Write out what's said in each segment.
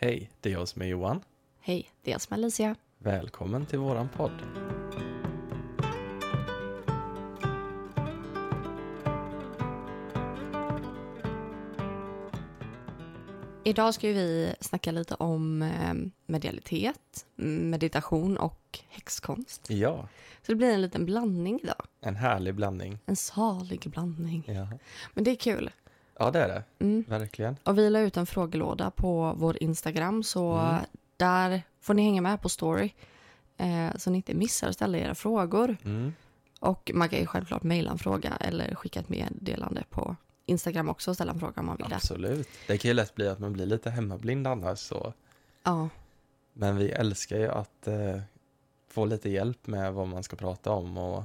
Hej, det är jag som är Johan. Hej, det är jag som är Alicia. Välkommen till våran podd. Idag ska vi snacka lite om eh, medialitet, meditation och häxkonst. Ja, Så det blir en liten blandning idag. en härlig blandning. En salig blandning. Ja, Men det är kul. Ja det är det. Mm. Verkligen. Och vi la ut en frågelåda på vår Instagram så Mm. där får ni hänga med på story. Eh, så ni inte missar att ställa era frågor. Mm. Och man kan ju självklart mejla en fråga eller skicka ett meddelande på Instagram också och ställa en fråga om man vill det. Absolut. Det kan ju lätt bli att man blir lite hemmablind annars. Så. Ja, Men vi älskar ju att eh, få lite hjälp med vad man ska prata om och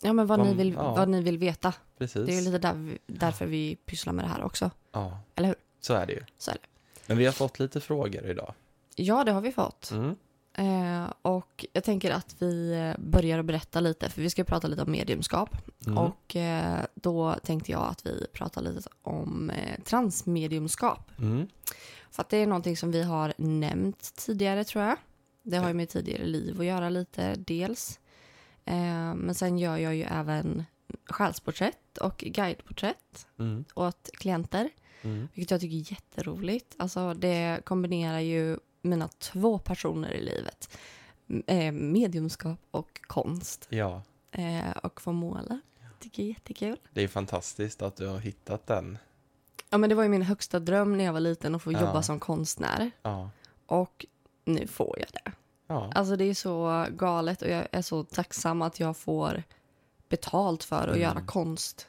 ja men vad, Vad- ni vill, ja. vad ni vill veta. precis. Det är lite där därför vi pysslar med det här också. Ja, Eller hur? så är det ju. Så är det. Men vi har fått lite frågor idag. Ja, det har vi fått. Mm. Eh, och jag tänker att vi eh, börjar att berätta lite, för vi ska prata lite om mediumskap. Mm. Och eh, då tänkte jag att vi pratar lite om eh, transmediumskap. Mm. För att det är någonting som vi har nämnt tidigare tror jag. Det har ju med tidigare liv att göra lite dels. Eh, men sen gör jag ju även själsporträtt och guideporträtt Mm. åt klienter. Mm. Vilket jag tycker är jätteroligt. Alltså det kombinerar ju mina två personer i livet. Eh, mediumskap och konst. Ja, Eh, och få måla. Tycker jag är jättekul. det är fantastiskt att du har hittat den. Ja men det var ju min högsta dröm när jag var liten att få Ja. jobba som konstnär. Ja. Och nu får jag det. Ja. Alltså det är så galet och jag är så tacksam att jag får betalt för att Mm. göra konst.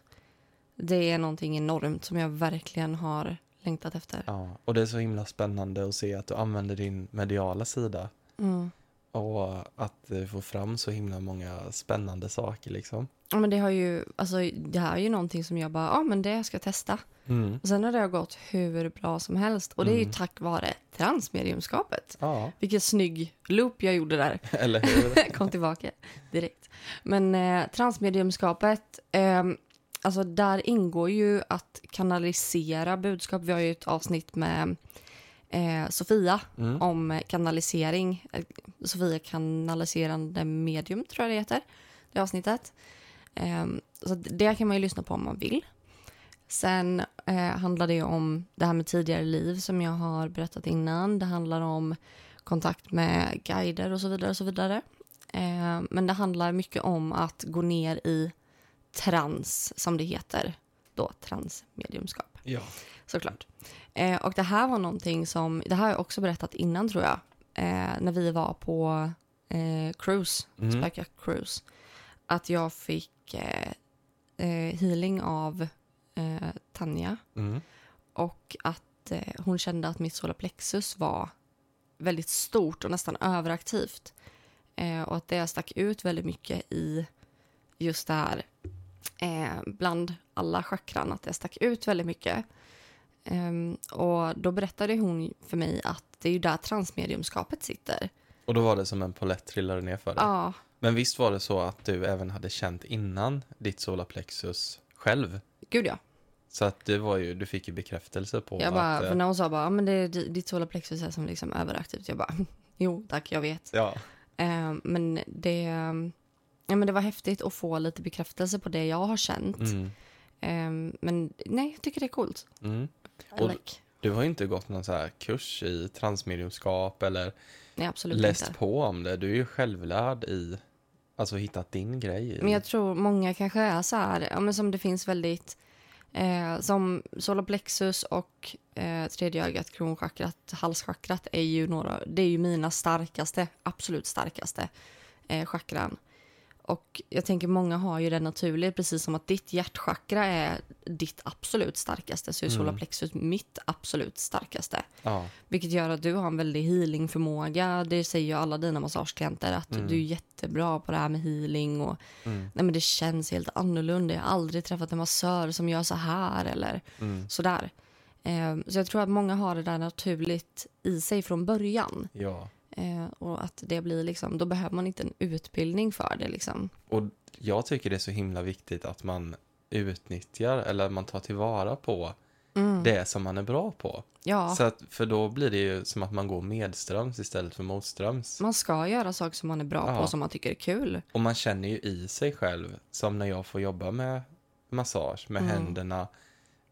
Det är någonting enormt som jag verkligen har längtat efter. Ja, och det är så himla spännande att se att du använder din mediala sida Mm. Och att du får fram så himla många spännande saker liksom. Ja, men det har ju, alltså det här är ju någonting som jag bara, ja men det ska jag testa. Mm. Och sen har det gått hur bra som helst och det är ju Mm. tack vare transmediumskapet. Ja, Vilken snygg loop jag gjorde där. eller hur? Kom tillbaka direkt. Men eh, transmediumskapet, eh, alltså där ingår ju att kanalisera budskap. Vi har ju ett avsnitt med eh, Sofia Mm. om kanalisering. Eh, Sofia kanaliserande medium tror jag det heter, det avsnittet. Eh, så det kan man ju lyssna på om man vill. Sen eh, handlar det om det här med tidigare liv som jag har berättat innan. Det handlar om kontakt med guider och så vidare. Och så vidare. Eh, men det handlar mycket om att gå ner i trans, som det heter. Då transmediumskap, Ja. såklart. Eh, och det här var någonting som, det här har jag också berättat innan tror jag. Eh, när vi var på eh, cruise, Mm. Spöka cruise. Att jag fick eh, eh, healing av eh, Tanja. Mm. Och att hon kände att mitt solarplexus var väldigt stort och nästan överaktivt. Och att det stack ut väldigt mycket i just det här eh, bland alla chakran, att det stack ut väldigt mycket. Ehm, och då berättade hon för mig att det är ju där transmediumskapet sitter. Och då var det som en polett trillade ner för dig. Ja, Men visst var det så att du även hade känt innan ditt solarplexus själv? gud ja. Så att du, var ju, du fick ju bekräftelse på Jag bara, att... för eh, när hon sa bara, "Ja, men det är di- ditt solarplexus är som liksom överaktivt. Jag bara, jo tack, jag vet. Ja, Eh, men, det, ja, men det var häftigt att få lite bekräftelse på det jag har känt. mm. Eh, men nej, jag tycker det är coolt. Mm. Och- like. Du har inte gått någon så kurs i transmediumskap eller Nej, läst inte. på om det. Du är ju självlärd i, alltså hittat din grej i. Men jag tror många kanske är så här, ja, men som det finns väldigt, eh, som solarplexus och eh, tredje ögat, kronchakrat, halschakrat är ju några, det är ju mina starkaste, absolut starkaste eh, chakran. Och jag tänker många har ju det naturligt, precis som att ditt hjärtchakra är ditt absolut starkaste, så är Mm. solarplexus mitt absolut starkaste. Ja, Vilket gör att du har en väldig healingförmåga. Det säger ju alla dina massageklienter att Mm. du är jättebra på det här med healing och mm. nej men det känns helt annorlunda. Jag har aldrig träffat en massör som gör så här eller Mm. sådär. Eh, så jag tror att många har det där naturligt i sig från början. ja. Eh, och att det blir liksom, då behöver man inte en utbildning för det liksom. Och jag tycker det är så himla viktigt att man utnyttjar eller man tar tillvara på Mm. det som man är bra på. Ja, Så att, för då blir det ju som att man går medströms istället för motströms. man ska göra saker som man är bra Ja. på, som man tycker är kul. Och man känner ju i sig själv, som när jag får jobba med massage, med Mm. händerna,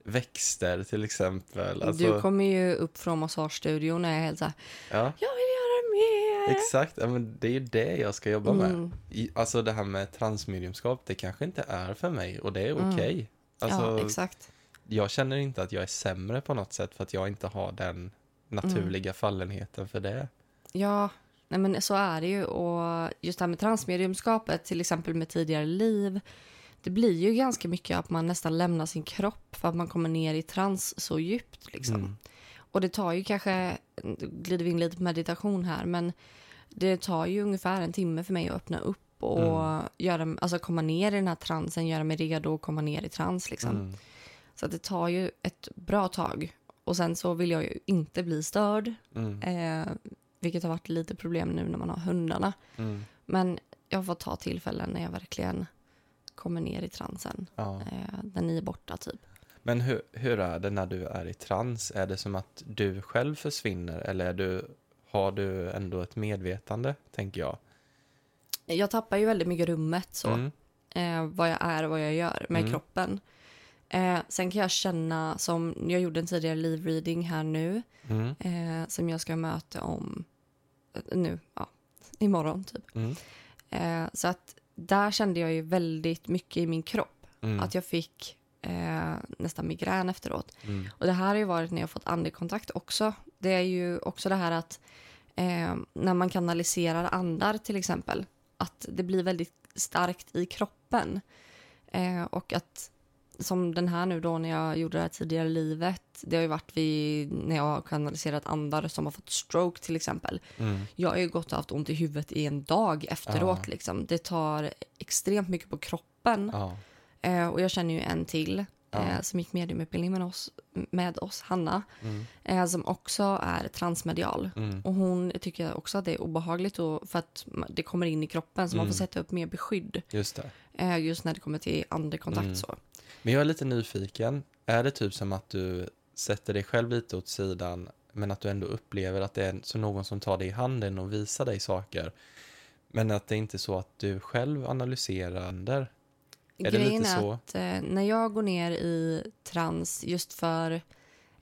växter till exempel. Alltså, Du kommer ju upp från massagestudion och är helt såhär, ja, jag vill mer. exakt. Ja, men det är ju det jag ska jobba med. Mm. I, alltså det här med transmediumskap, det kanske inte är för mig och det är Mm. okej. Alltså, ja, exakt. jag känner inte att jag är sämre på något sätt för att jag inte har den naturliga fallenheten för det. Ja, nej men så är det ju. Och just det här med transmediumskapet, till exempel med tidigare liv, det blir ju ganska mycket att man nästan lämnar sin kropp för att man kommer ner i trans så djupt. Liksom. Mm. Och det tar ju kanske, glider vi in lite på meditation här, men det tar ju ungefär en timme för mig att öppna upp och Mm. göra, alltså komma ner i den här transen, göra mig redo att komma ner i trans. Liksom. Mm. Så att det tar ju ett bra tag. Och sen så vill jag ju inte bli störd, Mm. eh, vilket har varit lite problem nu när man har hundarna. Mm. Men jag får ta tillfällen när jag verkligen kommer ner i transen. Ja. Eh, när ni är borta typ. Men hur, hur är det när du är i trans? Är det som att du själv försvinner eller är du, har du ändå ett medvetande, tänker jag? Jag tappar ju väldigt mycket rummet så. Mm. eh, vad jag är och vad jag gör med Mm. kroppen. Eh, sen kan jag känna, som jag gjorde en tidigare live reading här nu, Mm. eh, som jag ska möta om eh, nu, ja, imorgon typ. Mm. Eh, så att där kände jag ju väldigt mycket i min kropp. Mm. Att jag fick eh, nästan migrän efteråt. Mm. Och det här har ju varit när jag fått andekontakt också. Det är ju också det här att eh, när man kanaliserar andar till exempel, att det blir väldigt starkt i kroppen. Eh, och att som den här nu då när jag gjorde det här tidigare i livet, det har ju varit vid, när jag har kanaliserat andar som har fått stroke till exempel. Mm. Jag har ju gått och haft ont i huvudet i en dag efteråt. Ja. Liksom. Det tar extremt mycket på kroppen. Ja. Eh, och jag känner ju en till Ja. eh, som gick mediumutbildning med oss, med oss Hanna, Mm. eh, som också är transmedial. Mm. Och hon tycker också att det är obehagligt och för att det kommer in i kroppen så man Mm. får sätta upp mer beskydd Just eh, just när det kommer till andekontakt. Mm. Så. Men jag är lite nyfiken. Är det typ som att du sätter dig själv lite åt sidan men att du ändå upplever att det är så någon som tar dig i handen och visar dig saker? Men att det inte är så att du själv analyserar Är det Grejen lite är så? att eh, när jag går ner i trans just för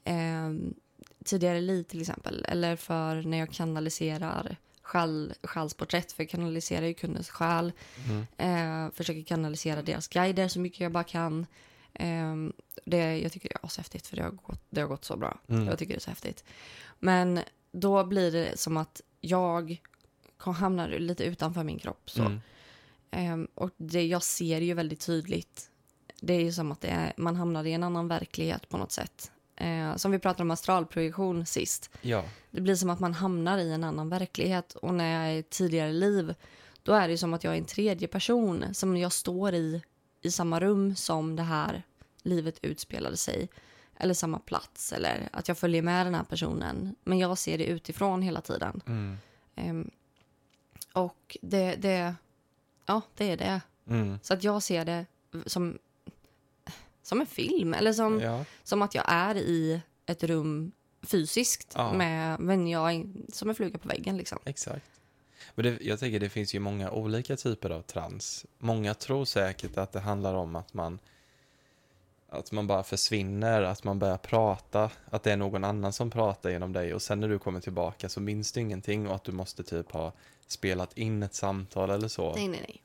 eh, tidigare liv till exempel eller för när jag kanaliserar själ, själsporträtt för jag kanaliserar ju kundens själ Mm. Eh, försöker kanalisera deras guider så mycket jag bara kan. Eh, det, jag tycker det är ashäftigt för det har, gått, det har gått så bra. Mm. Jag tycker det är så häftigt. Men då blir det som att jag hamnar lite utanför min kropp. Så. Mm. Eh, och det, jag ser ju väldigt tydligt. Det är ju som att är, man hamnar i en annan verklighet på något sätt. Eh, som vi pratade om astralprojektion sist. Ja. Det blir som att man hamnar i en annan verklighet. Och när jag är i tidigare liv, då är det som att jag är en tredje person som jag står i, i samma rum som det här livet utspelade sig. Eller samma plats, eller att jag följer med den här personen. Men jag ser det utifrån hela tiden. Mm. Ehm, och det, det, ja, det är det. Mm. Så att jag ser det som, som en film, eller som, Ja. som att jag är i ett rum fysiskt, Ja. med, men jag är som en fluga på väggen. Liksom. Exakt. Men det, jag tänker det finns ju många olika typer av trans. Många tror säkert att det handlar om att man att man bara försvinner, att man börjar prata, att det är någon annan som pratar genom dig och sen när du kommer tillbaka så minns du ingenting och att du måste typ ha spelat in ett samtal eller så. Nej, nej, nej.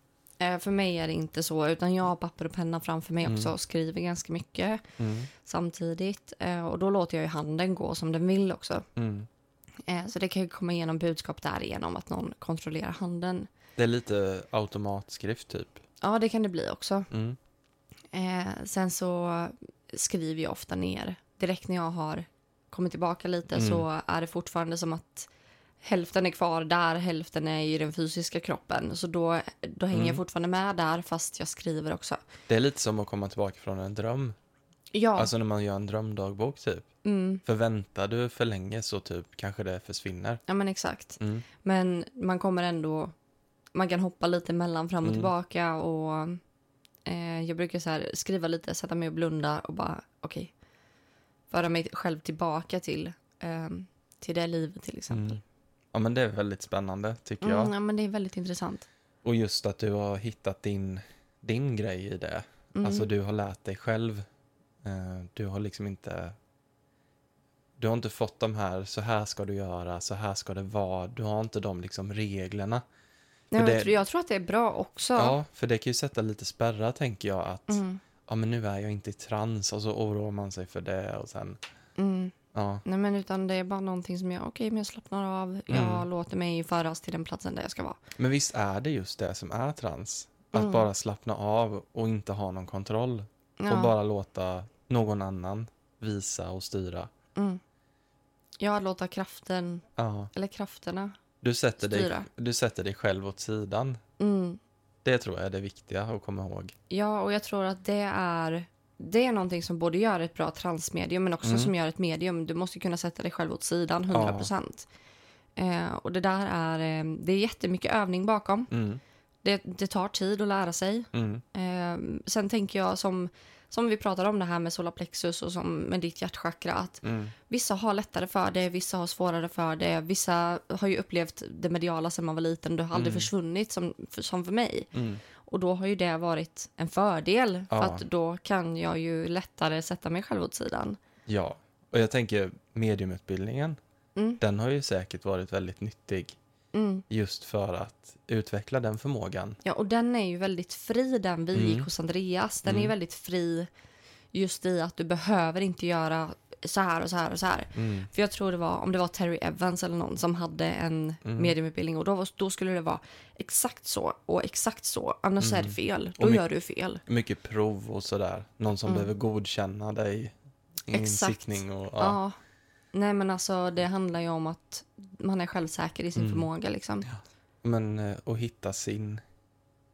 Eh, för mig är det inte så, utan jag har papper och penna framför mig också Mm. och skriver ganska mycket Mm. samtidigt. Eh, och då låter jag ju handen gå som den vill också. Mm. Eh, så det kan ju komma igenom budskap därigenom att någon kontrollerar handen. Det är lite automatskrift typ. Ja, det kan det bli också. Mm. Sen så skriver jag ofta ner. Direkt när jag har kommit tillbaka lite Mm. så är det fortfarande som att hälften är kvar där, hälften är i den fysiska kroppen. Så då, då hänger Mm. jag fortfarande med där fast jag skriver också. Det är lite som att komma tillbaka från en dröm. Ja, Alltså när man gör en drömdagbok typ. mm, För väntar du för länge så typ kanske det försvinner. ja men exakt. Mm. Men man kommer ändå, man kan hoppa lite mellan fram och Mm. tillbaka och eh, jag brukar så här skriva lite, sätta mig och blunda och bara okej. föra mig själv tillbaka till, eh, till det livet till exempel. Ja, men det är väldigt spännande tycker jag. Mm, ja, men det är väldigt intressant. Och just att du har hittat din, din grej i det. Mm. Alltså du har lärt dig själv. Eh, Du har liksom inte... Du har inte fått de här, så här ska du göra, så här ska det vara. Du har inte de liksom reglerna. Nej, det- jag, tror, jag tror att det är bra också. Ja, för det kan ju sätta lite spärrar tänker jag att Mm, ja men nu är jag inte i trans och så oroar man sig för det och sen mm. Ja. Nej, men utan det är bara någonting som jag, okej, men jag slappnar av. Jag Mm. låter mig föras till den platsen där jag ska vara. Men visst är det just det som är trans? Att Mm. bara slappna av och inte ha någon kontroll Ja. och bara låta någon annan visa och styra. Mm. Ja, låta kraften, Ja. eller krafterna. Du sätter, dig, Styra. du sätter dig själv åt sidan. Mm. Det tror jag är det viktiga att komma ihåg. Ja, och jag tror att det är, det är någonting som både gör ett bra transmedium men också Mm. som gör ett medium. Du måste kunna sätta dig själv åt sidan 100 procent. Eh, och det där är, eh, det är jättemycket övning bakom. Mm. Det, det tar tid att lära sig. Mm. Eh, sen tänker jag som, som vi pratade om det här med solarplexus och som med ditt hjärtchakra att Mm. vissa har lättare för det, vissa har svårare för det. Vissa har ju upplevt det mediala sedan man var liten. Det har aldrig Mm. försvunnit som, som för mig. Och då har ju det varit en fördel för Ja. att då kan jag ju lättare sätta mig själv åt sidan. Ja, och jag tänker mediumutbildningen, Mm. den har ju säkert varit väldigt nyttig Mm. just för att utveckla den förmågan. Ja, och den är ju väldigt fri den vi Mm. gick hos Andreas. Den är ju Mm. väldigt fri just i att du behöver inte göra så här och så här och så här. Mm. För jag tror det var, om det var Terry Evans eller någon som hade en Mm. mediumutbildning och då, var- då skulle det vara exakt så och exakt så. Annars är det fel. Då Mm. Och my- gör du fel. Mycket prov och sådär. Någon som Mm. behöver godkänna dig Exakt. Och, Ja. ja. Nej men alltså det handlar ju om att man är självsäker i sin Mm. förmåga liksom. Men eh, att hitta sin,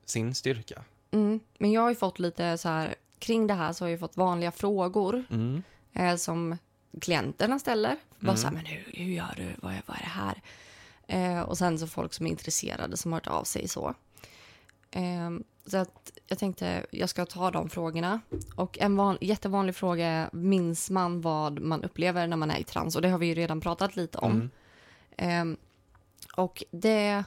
sin styrka. Mm. Men jag har ju fått lite så här, kring det här så har jag fått vanliga frågor Mm. Eh, som klienterna ställer. Bara Mm. så här, men hur, hur gör du? Vad är, vad är det här? Eh, och sen så folk som är intresserade som har hört av sig så. Eh, så att jag tänkte jag ska ta de frågorna. Och en van, jättevanlig fråga är, minns man vad man upplever när man är i trans? Och det har vi ju redan pratat lite om. Mm. Ehm, och det,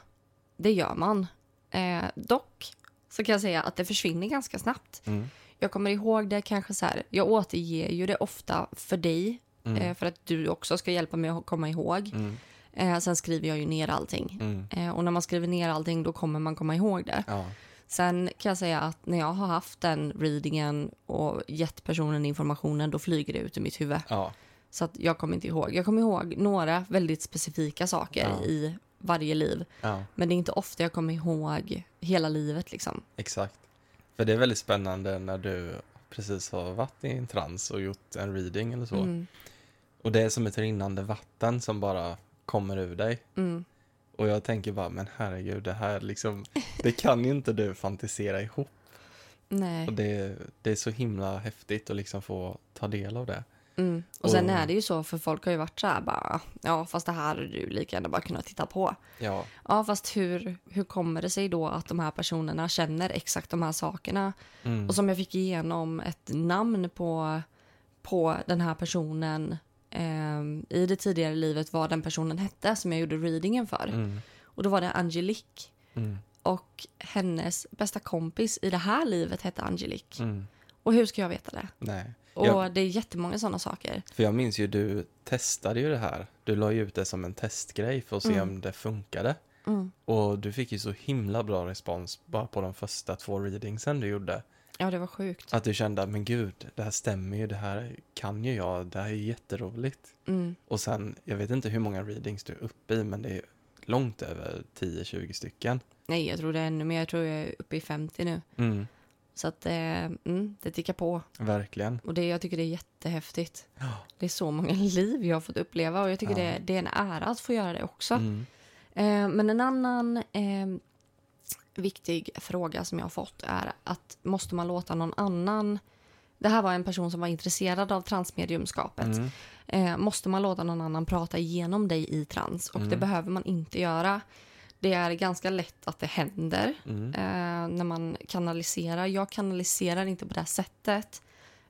det gör man. Eh, dock så kan jag säga att det försvinner ganska snabbt. Mm. Jag kommer ihåg det kanske så här, jag återger ju det ofta för dig Mm. eh, för att du också ska hjälpa mig att komma ihåg. Mm. Eh, sen skriver jag ju ner allting. Mm. Eh, och när man skriver ner allting då kommer man komma ihåg det. Ja. Sen kan jag säga att när jag har haft den readingen och gett personen informationen då flyger det ut ur mitt huvud. ja. Så att jag kommer inte ihåg. Jag kommer ihåg några väldigt specifika saker Ja. i varje liv. Men det är inte ofta jag kommer ihåg hela livet liksom. Exakt. För det är väldigt spännande när du precis har varit i en trans och gjort en reading eller så. Mm, Och det är som ett rinnande vatten som bara kommer ur dig. mm. Och jag tänker bara, men herregud, det här liksom, det kan ju inte du fantisera ihop. Nej. Och det, det är så himla häftigt att liksom få ta del av det. Mm. Och sen Och- är det ju så, för folk har ju varit så här bara, ja fast det här hade du lika gärna bara kunnat titta på. Ja, Ja fast hur, hur kommer det sig då att de här personerna känner exakt de här sakerna? mm. Och som jag fick igenom ett namn på, på den här personen ehm, i det tidigare livet vad den personen hette som jag gjorde readingen för. Mm. Och då var det Angelique. Mm. Och hennes bästa kompis i det här livet hette Angelique. Mm. Och hur ska jag veta det? Nej. Och Jag, det är jättemånga sådana saker. för jag minns ju, du testade ju det här. Du la ju ut det som en testgrej för att se Mm. om det funkade. Mm. Och du fick ju så himla bra respons bara på de första två readingsen du gjorde. Ja, det var sjukt. Att du kände, men gud, det här stämmer ju, det här kan ju jag, det här är jätteroligt. Mm. Och sen, jag vet inte hur många readings du är uppe i, men det är långt över 10-20 stycken. Nej, jag tror det är ännu mer. Jag tror jag är uppe i 50 nu. Mm, Så att eh, mm, det tickar på. verkligen. Och det, jag tycker det är jättehäftigt. Ja. Det är så många liv jag har fått uppleva och jag tycker Ja. det, det är en ära att få göra det också. Mm, Eh, men en annan eh, viktig fråga som jag har fått är att måste man låta någon annan... Det här var en person som var intresserad av transmediumskapet. mm, Eh, måste man låta någon annan prata igenom dig i trans? Och det Mm. behöver man inte göra. Det är ganska lätt att det händer mm, eh, när man kanaliserar. Jag kanaliserar inte på det här sättet.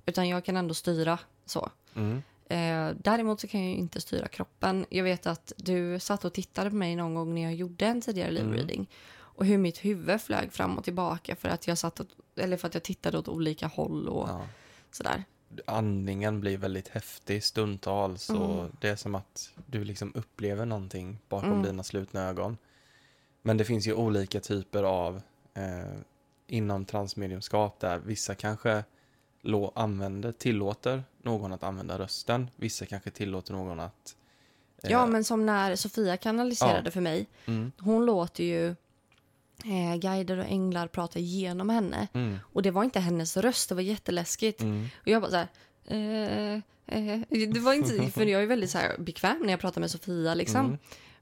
Utan jag kan ändå styra så. mm, Eh, däremot så kan jag inte styra kroppen. Jag vet att du satt och tittade på mig någon gång när jag gjorde en tidigare Mm. livreading. Och hur mitt huvud flög fram och tillbaka för att jag satt åt, eller för att jag tittade åt olika håll och Ja. sådär. Andningen blir väldigt häftig stundtals och Mm. det är som att du liksom upplever någonting bakom Mm. dina slutna ögon. Men det finns ju olika typer av eh, inom transmediumskap där vissa kanske använder, tillåter någon att använda rösten. Vissa kanske tillåter någon att... eh, Ja, men som när Sofia kanaliserade Ja. för mig. Mm, Hon låter ju eh, guider och änglar prata genom henne. mm, Och det var inte hennes röst, det var jätteläskigt. mm, Och jag bara så här... Eh, eh, det var inte, för jag är väldigt så här bekväm när jag pratar med Sofia liksom.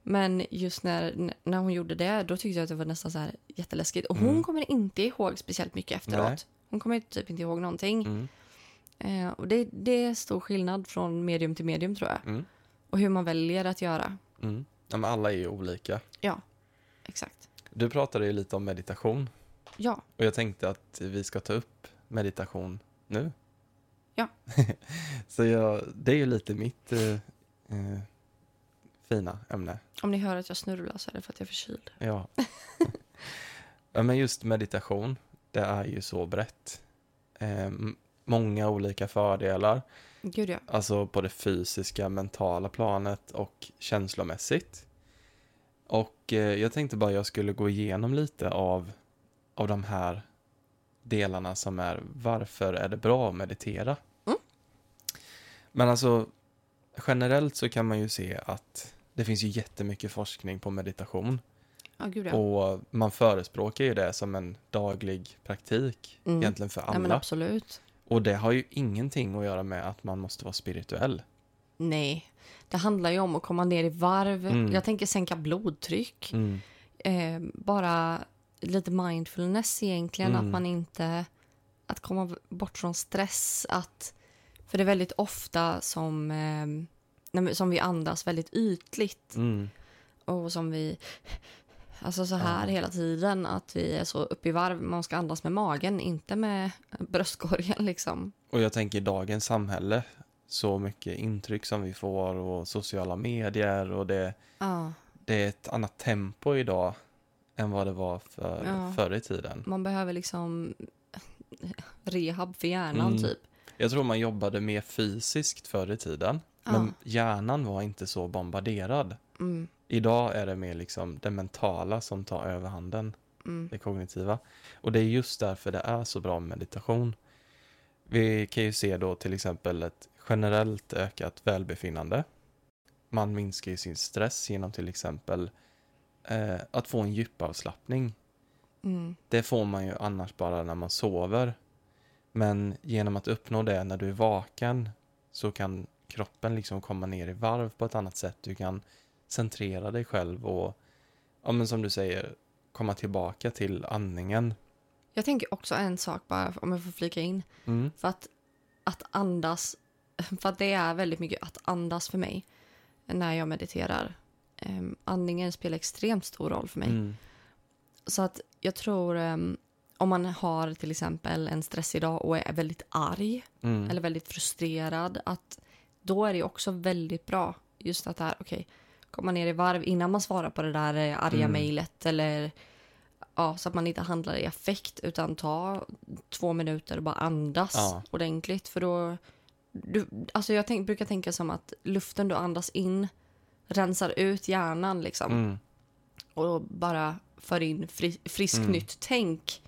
Men just när, när hon gjorde det, då tyckte jag att det var nästan så här jätteläskigt. Och hon Mm. kommer inte ihåg speciellt mycket efteråt. Nej. Hon kommer typ inte ihåg någonting. mm, Eh, och det, det är stor skillnad från medium till medium tror jag. mm, Och hur man väljer att göra. mm. Ja, men alla är ju olika. Ja, exakt. Du pratade ju lite om meditation. Ja, Och jag tänkte att vi ska ta upp meditation nu. Ja. så jag, det är ju lite mitt eh, eh, fina ämne. om ni hör att jag snurrar så är det för att jag är förkyld. Ja. ja, men just meditation, det är ju så brett. Eh, många olika fördelar, Gud ja. alltså på det fysiska, mentala planet och känslomässigt. Och eh, jag tänkte bara jag skulle gå igenom lite av, av de här delarna som är varför är det bra att meditera. Mm. Men alltså generellt så kan man ju se att det finns ju jättemycket forskning på meditation. Ja, gud ja. Och man förespråkar ju det som en daglig praktik Mm. egentligen för alla. absolut. och det har ju ingenting att göra med att man måste vara spirituell. Nej, det handlar ju om att komma ner i varv. Mm. Jag tänker sänka blodtryck. Mm. Eh, bara lite mindfulness egentligen. Mm. Att man inte... Att komma bort från stress. Att, för det är väldigt ofta som, eh, som vi andas väldigt ytligt. Mm. Och som vi... Alltså så här Ja. hela tiden. Att vi är så uppe i varv. Man ska andas med magen, inte med bröstkorgen liksom. Och jag tänker i dagens samhälle, så mycket intryck som vi får och sociala medier och det, Ja, det är ett annat tempo idag än vad det var för, Ja. förr i tiden. man behöver liksom rehab för hjärnan Mm. typ. Jag tror man jobbade mer fysiskt förr i tiden, Ja. men hjärnan var inte så bombarderad. Mm, Idag är det mer liksom det mentala som tar överhanden, mm, det kognitiva. Och det är just därför det är så bra med meditation. Vi kan ju se då till exempel ett generellt ökat välbefinnande. Man minskar ju sin stress genom till exempel eh, att få en djupavslappning. mm. Det får man ju annars bara när man sover. Men genom att uppnå det när du är vaken så kan kroppen liksom komma ner i varv på ett annat sätt. Du kan centrera dig själv och, ja men som du säger, komma tillbaka till andningen. Jag tänker också en sak bara, om jag får flika in. Mm. För att, att andas, för att det är väldigt mycket att andas för mig när jag mediterar. Um, andningen spelar extremt stor roll för mig. Mm. Så att jag tror ehm, om man har till exempel en stressig dag och är väldigt arg Mm. eller väldigt frustrerad, att då är det också väldigt bra just att det här, okej, komma ner i varv innan man svarar på det där eh, arga Mm. mejlet eller ja, så att man inte handlar i affekt utan ta två minuter och bara andas Ja. ordentligt för då du, alltså jag tänk, brukar tänka som att luften du andas in rensar ut hjärnan liksom Mm. och bara för in fri, friskt Mm. nytt tänk.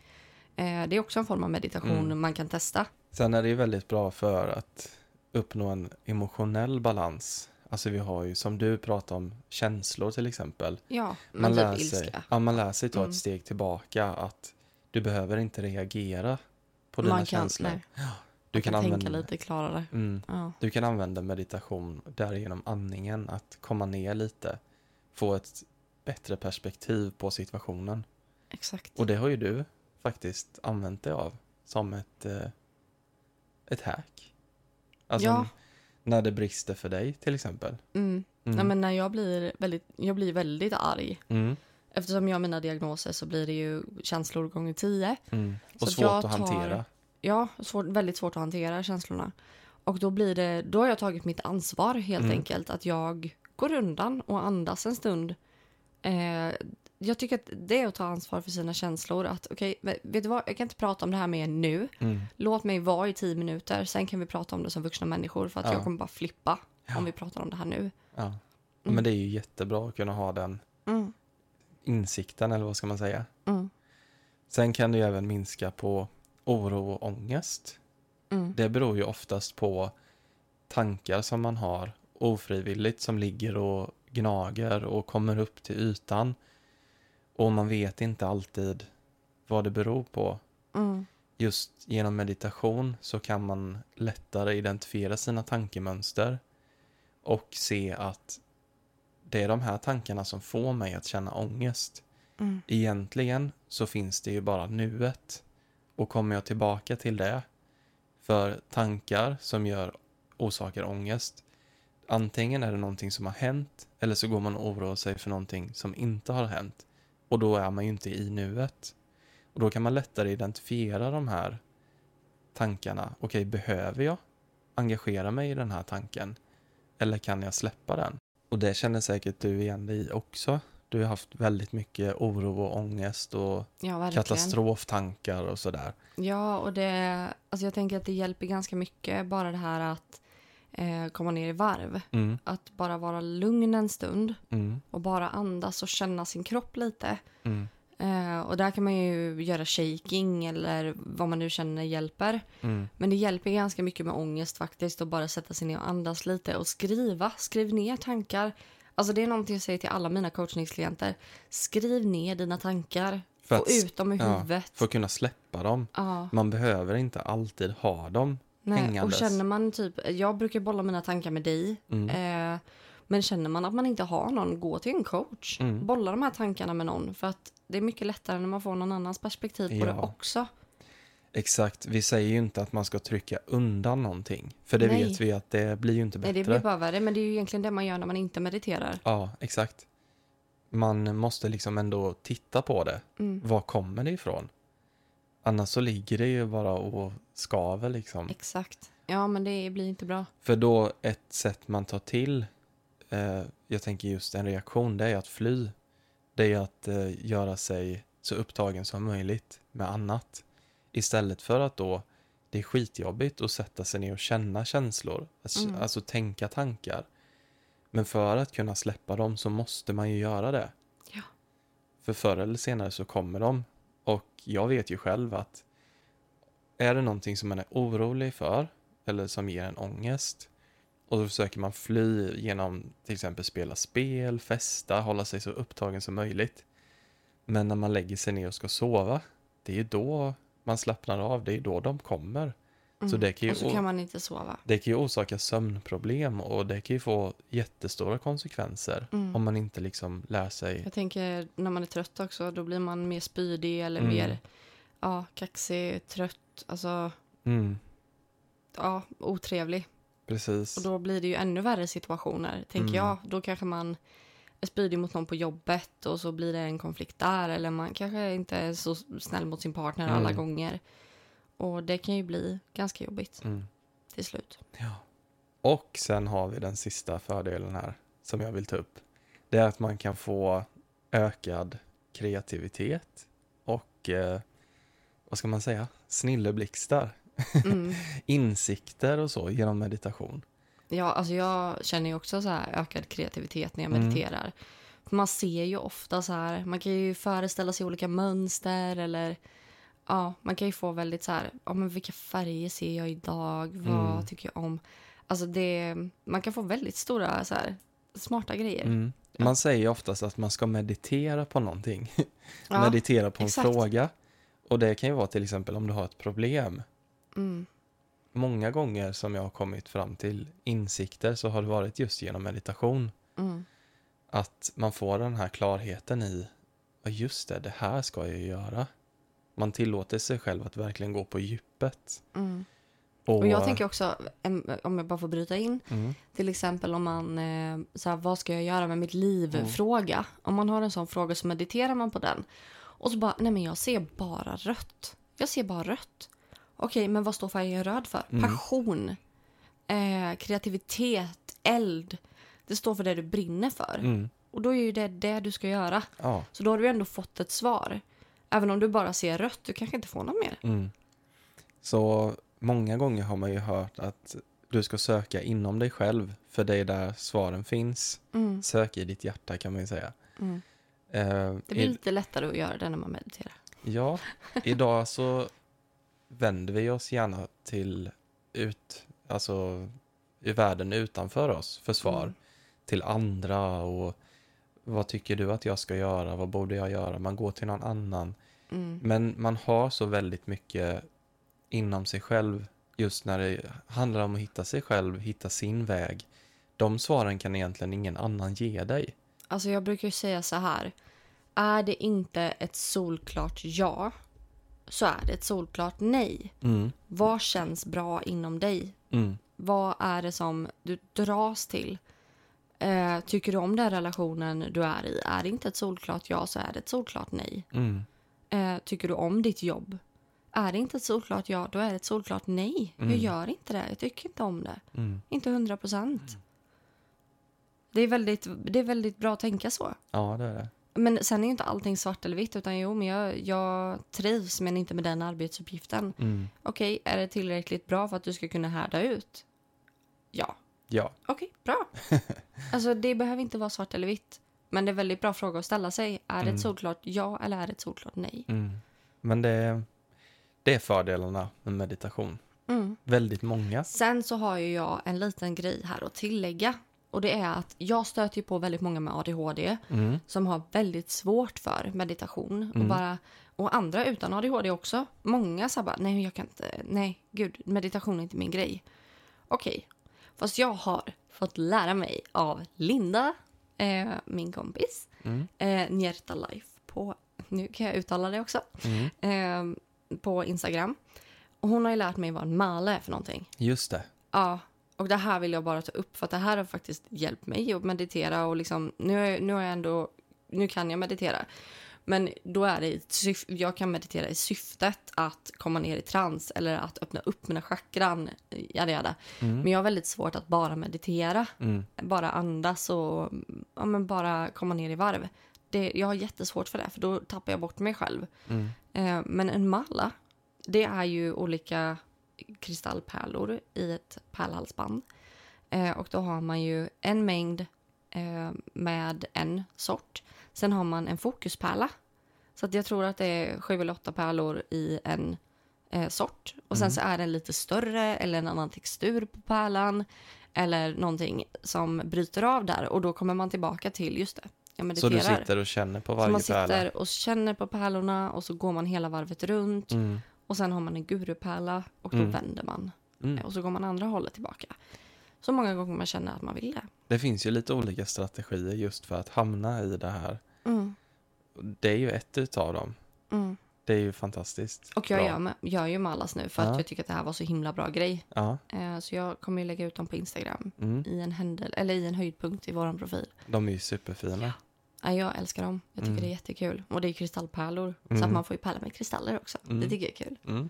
Eh, det är också en form av meditation Mm. man kan testa. Sen är det ju väldigt bra för att uppnå en emotionell balans. Alltså vi har ju, som du pratar om, känslor till exempel. Ja, men Man typ sig, ilska. ja, man lär sig ta Mm. ett steg tillbaka. Att du behöver inte reagera på dina Man kan, känslor. nej, Du man kan, kan tänka använda, lite klarare. mm, Ja, du kan använda meditation därigenom andningen. Att komma ner lite. Få ett bättre perspektiv på situationen. exakt. Och det har ju du faktiskt använt dig av som ett, eh, ett hack. Alltså Ja. när det brister för dig till exempel. Mm. Mm. Nej, men när jag blir, väldigt, jag blir väldigt arg. Mm. Eftersom jag har mina diagnoser så blir det ju känslor gånger tio. Mm. Så Och att svårt att tar- hantera. Ja, svårt, väldigt svårt att hantera känslorna. Och då blir det, då har jag tagit mitt ansvar helt Mm. enkelt. Att jag går undan och andas en stund. Eh, jag tycker att det är att ta ansvar för sina känslor. Att okej, vet vet du vad, jag kan inte prata om det här med er nu. Mm. Låt mig vara i tio minuter, sen kan vi prata om det som vuxna människor. För att Ja. jag kommer bara flippa Ja. om vi pratar om det här nu. Ja. Men det är ju jättebra att kunna ha den Mm. insikten, eller vad ska man säga. Mm. Sen kan ju även minska på oro och ångest. Mm. Det beror ju oftast på tankar som man har ofrivilligt som ligger och gnager och kommer upp till ytan. Och man vet inte alltid vad det beror på. Mm. Just genom meditation så kan man lättare identifiera sina tankemönster och se att det är de här tankarna som får mig att känna ångest. Mm. Egentligen så finns det ju bara nuet. Och kommer jag tillbaka till det, för tankar som gör orsakar ångest, antingen är det någonting som har hänt eller så går man och oroar sig för någonting som inte har hänt. Och då är man ju inte i nuet. Och då kan man lättare identifiera de här tankarna. Okej, behöver jag engagera mig i den här tanken? Eller kan jag släppa den? Och det känner säkert du igen dig i också. Du har haft väldigt mycket oro och ångest och Ja, katastroftankar och sådär. Ja, och det, alltså jag tänker att det hjälper ganska mycket bara det här att eh, komma ner i varv. Mm, Att bara vara lugn en stund mm, och bara andas och känna sin kropp lite. mm, Eh, och där kan man ju göra shaking eller vad man nu känner hjälper. mm, Men det hjälper ganska mycket med ångest faktiskt att bara sätta sig ner och andas lite och skriva. Skriv ner tankar. Alltså det är någonting jag säger till alla mina coachningsklienter. Skriv ner dina tankar. För Få ut dem ur ja, huvudet. För att kunna släppa dem. Ja. Man behöver inte alltid ha dem Nej, och hängandes. känner man typ, jag brukar bolla mina tankar med dig. Mm. Eh, men känner man att man inte har någon, gå till en coach. Mm. Bolla de här tankarna med någon. För att det är mycket lättare när man får någon annans perspektiv på det Ja. också. Exakt, vi säger ju inte att man ska trycka undan någonting. För det Nej. vet vi att det blir ju inte bättre. Nej, det blir bara värre. Men det är ju egentligen det man gör när man inte mediterar. Ja, exakt. Man måste liksom ändå titta på det. Mm. Var kommer det ifrån? Annars så ligger det ju bara och skaver liksom. Exakt. Ja, men det blir inte bra. För då ett sätt man tar till, eh, jag tänker just en reaktion, det är att fly. Det är att eh, göra sig så upptagen som möjligt med annat. Istället för att då, det är skitjobbigt att sätta sig ner och känna känslor, alltså, Mm. alltså tänka tankar. Men för att kunna släppa dem så måste man ju göra det. Ja. För förr eller senare så kommer de. Och jag vet ju själv att är det någonting som man är orolig för eller som ger en ångest och då försöker man fly genom till exempel spela spel, festa, hålla sig så upptagen som möjligt. Men när man lägger sig ner och ska sova, det är ju då man slappnar av, det är då de kommer. Så det kan ju Mm. Och så kan man inte sova. Det kan ju orsaka sömnproblem och det kan ju få jättestora konsekvenser Mm. om man inte liksom lär sig. Jag tänker när man är trött också, då blir man mer spydig eller Mm. mer ja, kaxig, trött, alltså Mm, ja, otrevlig. precis. Och då blir det ju ännu värre situationer, tänker Mm. jag. Då kanske man är spydig mot någon på jobbet och så blir det en konflikt där. Eller man kanske inte är så snäll mot sin partner alla Mm. gånger. Och det kan ju bli ganska jobbigt Mm. till slut. Ja. Och sen har vi den sista fördelen här som jag vill ta upp. Det är att man kan få ökad kreativitet och eh, vad ska man säga? Snilleblixtar. Mm. Insikter och så genom meditation. Ja, alltså jag känner ju också så här ökad kreativitet när jag Mm. mediterar. För man ser ju ofta så här, man kan ju föreställa sig olika mönster eller ja, man kan ju få väldigt så här, ja men vilka färger ser jag idag, vad Mm. tycker jag om? Alltså det, man kan få väldigt stora så här smarta grejer. Mm. Ja. Man säger oftast att man ska meditera på någonting. Ja, meditera på en exakt. fråga. Och det kan ju vara till exempel om du har ett problem. Mm, Många gånger som jag har kommit fram till insikter så har det varit just genom meditation. mm, Att man får den här klarheten i, ja just det, det här ska jag göra. Man tillåter sig själv att verkligen gå på djupet. mm. Och, Och jag tänker också, om jag bara får bryta in, Mm, Till exempel om man, eh, så här, vad ska jag göra med mitt liv? Mm. Om man har en sån fråga så mediterar man på den. Och så bara, nej men jag ser bara rött. Jag ser bara rött. Okej, men vad står färgen röd för? Mm. Passion. eh, kreativitet, eld. Det står för det du brinner för. Mm. Och då är ju det det du ska göra. Ja. Så då har du ändå fått ett svar. Även om du bara ser rött, du kanske inte får något mer. Mm. Så många gånger har man ju hört att du ska söka inom dig själv, för det är där svaren finns. Mm. Sök i ditt hjärta kan man ju säga. Mm. Eh, Det blir i, lite lättare att göra det när man mediterar. ja, idag så vänder vi oss gärna till ut, alltså i världen utanför oss för svar. Mm. Till andra och vad tycker du att jag ska göra? Vad borde jag göra? Man går till någon annan. Mm. Men man har så väldigt mycket inom sig själv just när det handlar om att hitta sig själv, hitta sin väg. De svaren kan egentligen ingen annan ge dig. Alltså jag brukar säga så här. Är det inte ett solklart ja, så är det ett solklart nej. Mm. Vad känns bra inom dig? Mm. Vad är det som du dras till? Eh, tycker du om den relationen du är i? Är det inte ett solklart ja så är det ett solklart nej. Mm. Eh, tycker du om ditt jobb? Är det inte ett solklart ja, då är det ett solklart nej. Jag Mm. gör inte det. Jag tycker inte om det. Mm. Inte hundra procent. Det, är väldigt, det är väldigt bra att tänka så. Ja, det är det. Men sen är ju inte allting svart eller vitt. Utan jo, men jag, jag trivs men inte med den arbetsuppgiften. Mm. Okej, är det tillräckligt bra för att du ska kunna härda ut? Ja. Ja. Okej, bra. alltså det behöver inte vara svart eller vitt. Men det är en väldigt bra fråga att ställa sig. Är det Mm. ett solklart ja eller är det ett solklart nej? Mm. Men det, det är fördelarna med meditation. Mm. Väldigt många. Sen så har ju jag en liten grej här att tillägga. Och det är att jag stöter ju på väldigt många med ADHD Mm. som har väldigt svårt för meditation. Och, Mm. bara, och andra utan ADHD också. Många så bara, nej jag kan inte, nej gud, meditation är inte min grej. Okej, fast jag har fått lära mig av Linda, eh, min kompis, Mm. eh, Njerta Life på, nu kan jag uttala det också, Mm. eh, på Instagram. Och hon har ju lärt mig vad en mala är för någonting. Just det. Ja, och det här vill jag bara ta upp för att det här har faktiskt hjälpt mig att meditera och liksom, nu, nu har jag ändå, nu kan jag meditera. Men då är det jag kan meditera i syftet att komma ner i trans eller att öppna upp mina chakran, jada, jada. Mm. Men jag har väldigt svårt att bara meditera, Mm. bara andas och ja, men bara komma ner i varv. Det, jag har jättesvårt för det, för då tappar jag bort mig själv. Mm. Eh, men en malla, det är ju olika kristallpärlor i ett pärlhalsband. Eh, och då har man ju en mängd eh, med en sort. Sen har man en fokuspärla. Så att jag tror att det är sju eller åtta pärlor i en eh, sort. Och sen Mm. så är den lite större eller en annan textur på pärlan. Eller någonting som bryter av där. Och då kommer man tillbaka till, just det, jag Så du sitter och känner på Så varje man sitter pärla? och känner på pärlorna och så går man hela varvet runt. Mm. Och sen har man en gurupärla och då Mm. vänder man. Mm. Och så går man andra hållet tillbaka. Så många gånger man känner att man vill det. Det finns ju lite olika strategier just för att hamna i det här. Mm. Det är ju ett utav dem. Mm. Det är ju fantastiskt Och jag bra. gör, med, gör ju Mallas nu för att Ja. jag tycker att det här var så himla bra grej. Ja. Eh, så jag kommer ju lägga ut dem på Instagram Mm. i en händel eller i en höjdpunkt i vår profil. De är ju superfina. Ja, jag älskar dem. Jag tycker Mm. det är jättekul. Och det är kristallpärlor. Så Mm. att man får ju pärla med kristaller också. Mm. Det tycker jag är kul. Mm.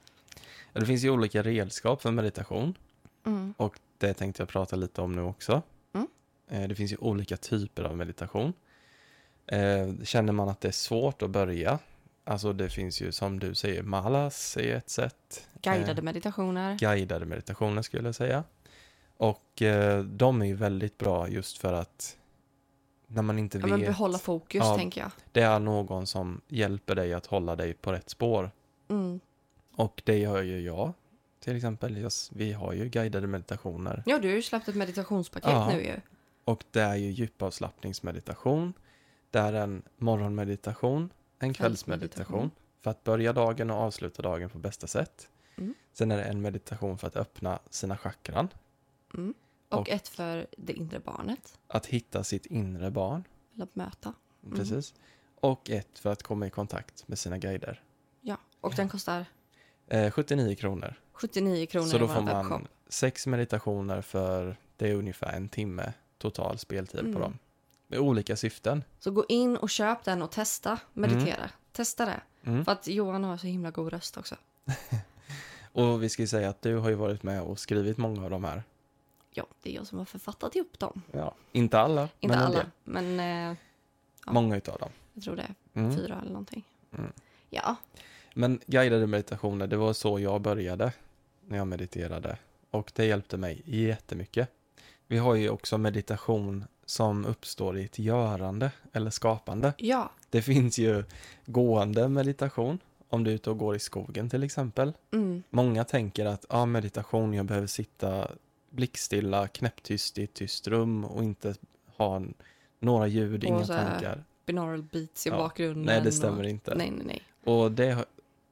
Ja, Det finns ju olika redskap för meditation. Mm. Och det tänkte jag prata lite om nu också. Mm. Eh, Det finns ju olika typer av meditation. Eh, Känner man att det är svårt att börja, alltså det finns ju som du säger, malas är ett sätt. Guidade Eh, meditationer. Guidade meditationer skulle jag säga. Och de är ju väldigt bra just för att när man inte Ja, men vet, behålla fokus, Ja. tänker jag. det är någon som hjälper dig att hålla dig på rätt spår. Mm. Och det gör ju jag till exempel. Just, vi har ju guidade meditationer. Ja, du har ju släppt ett meditationspaket Ja. nu ju. Och det är ju djupavslappningsmeditation. Det är en morgonmeditation, en kvällsmeditation. Kvällsmeditation. För att börja dagen och avsluta dagen på bästa sätt. Mm. Sen är det en meditation för att öppna sina chakran. Mm. Och, Och- ett för det inre barnet. Att hitta sitt inre barn. Eller att möta. Mm. Precis. Och ett för att komma i kontakt med sina guider. Ja, och den kostar Eh, 79 kronor. 79 kronor Så då får man sex meditationer för, det är ungefär en timme total speltid Mm. på dem. Med olika syften. Så gå in och köp den och testa meditera. Testa det. Mm. För att Johan har så himla god röst också. Och vi ska ju säga att du har ju varit med och skrivit många av de här. ja, det är jag som har författat ihop dem. Ja. Inte alla, Inte men en alla, del. men eh, Ja. Många utav dem. jag tror det är Mm. fyra eller någonting. Mm. Ja, Men guidade meditationer, det var så jag började när jag mediterade. Och det hjälpte mig jättemycket. Vi har ju också meditation som uppstår i ett görande eller skapande. ja, Det finns ju gående meditation, om du är ute och går i skogen till exempel. mm, Många tänker att ja, meditation, jag behöver sitta blickstilla, knäpptyst i ett tyst rum och inte ha några ljud, Och inga tankar. binaural beats i Ja. bakgrunden. Nej, det stämmer och... inte. Nej, nej, nej. Och det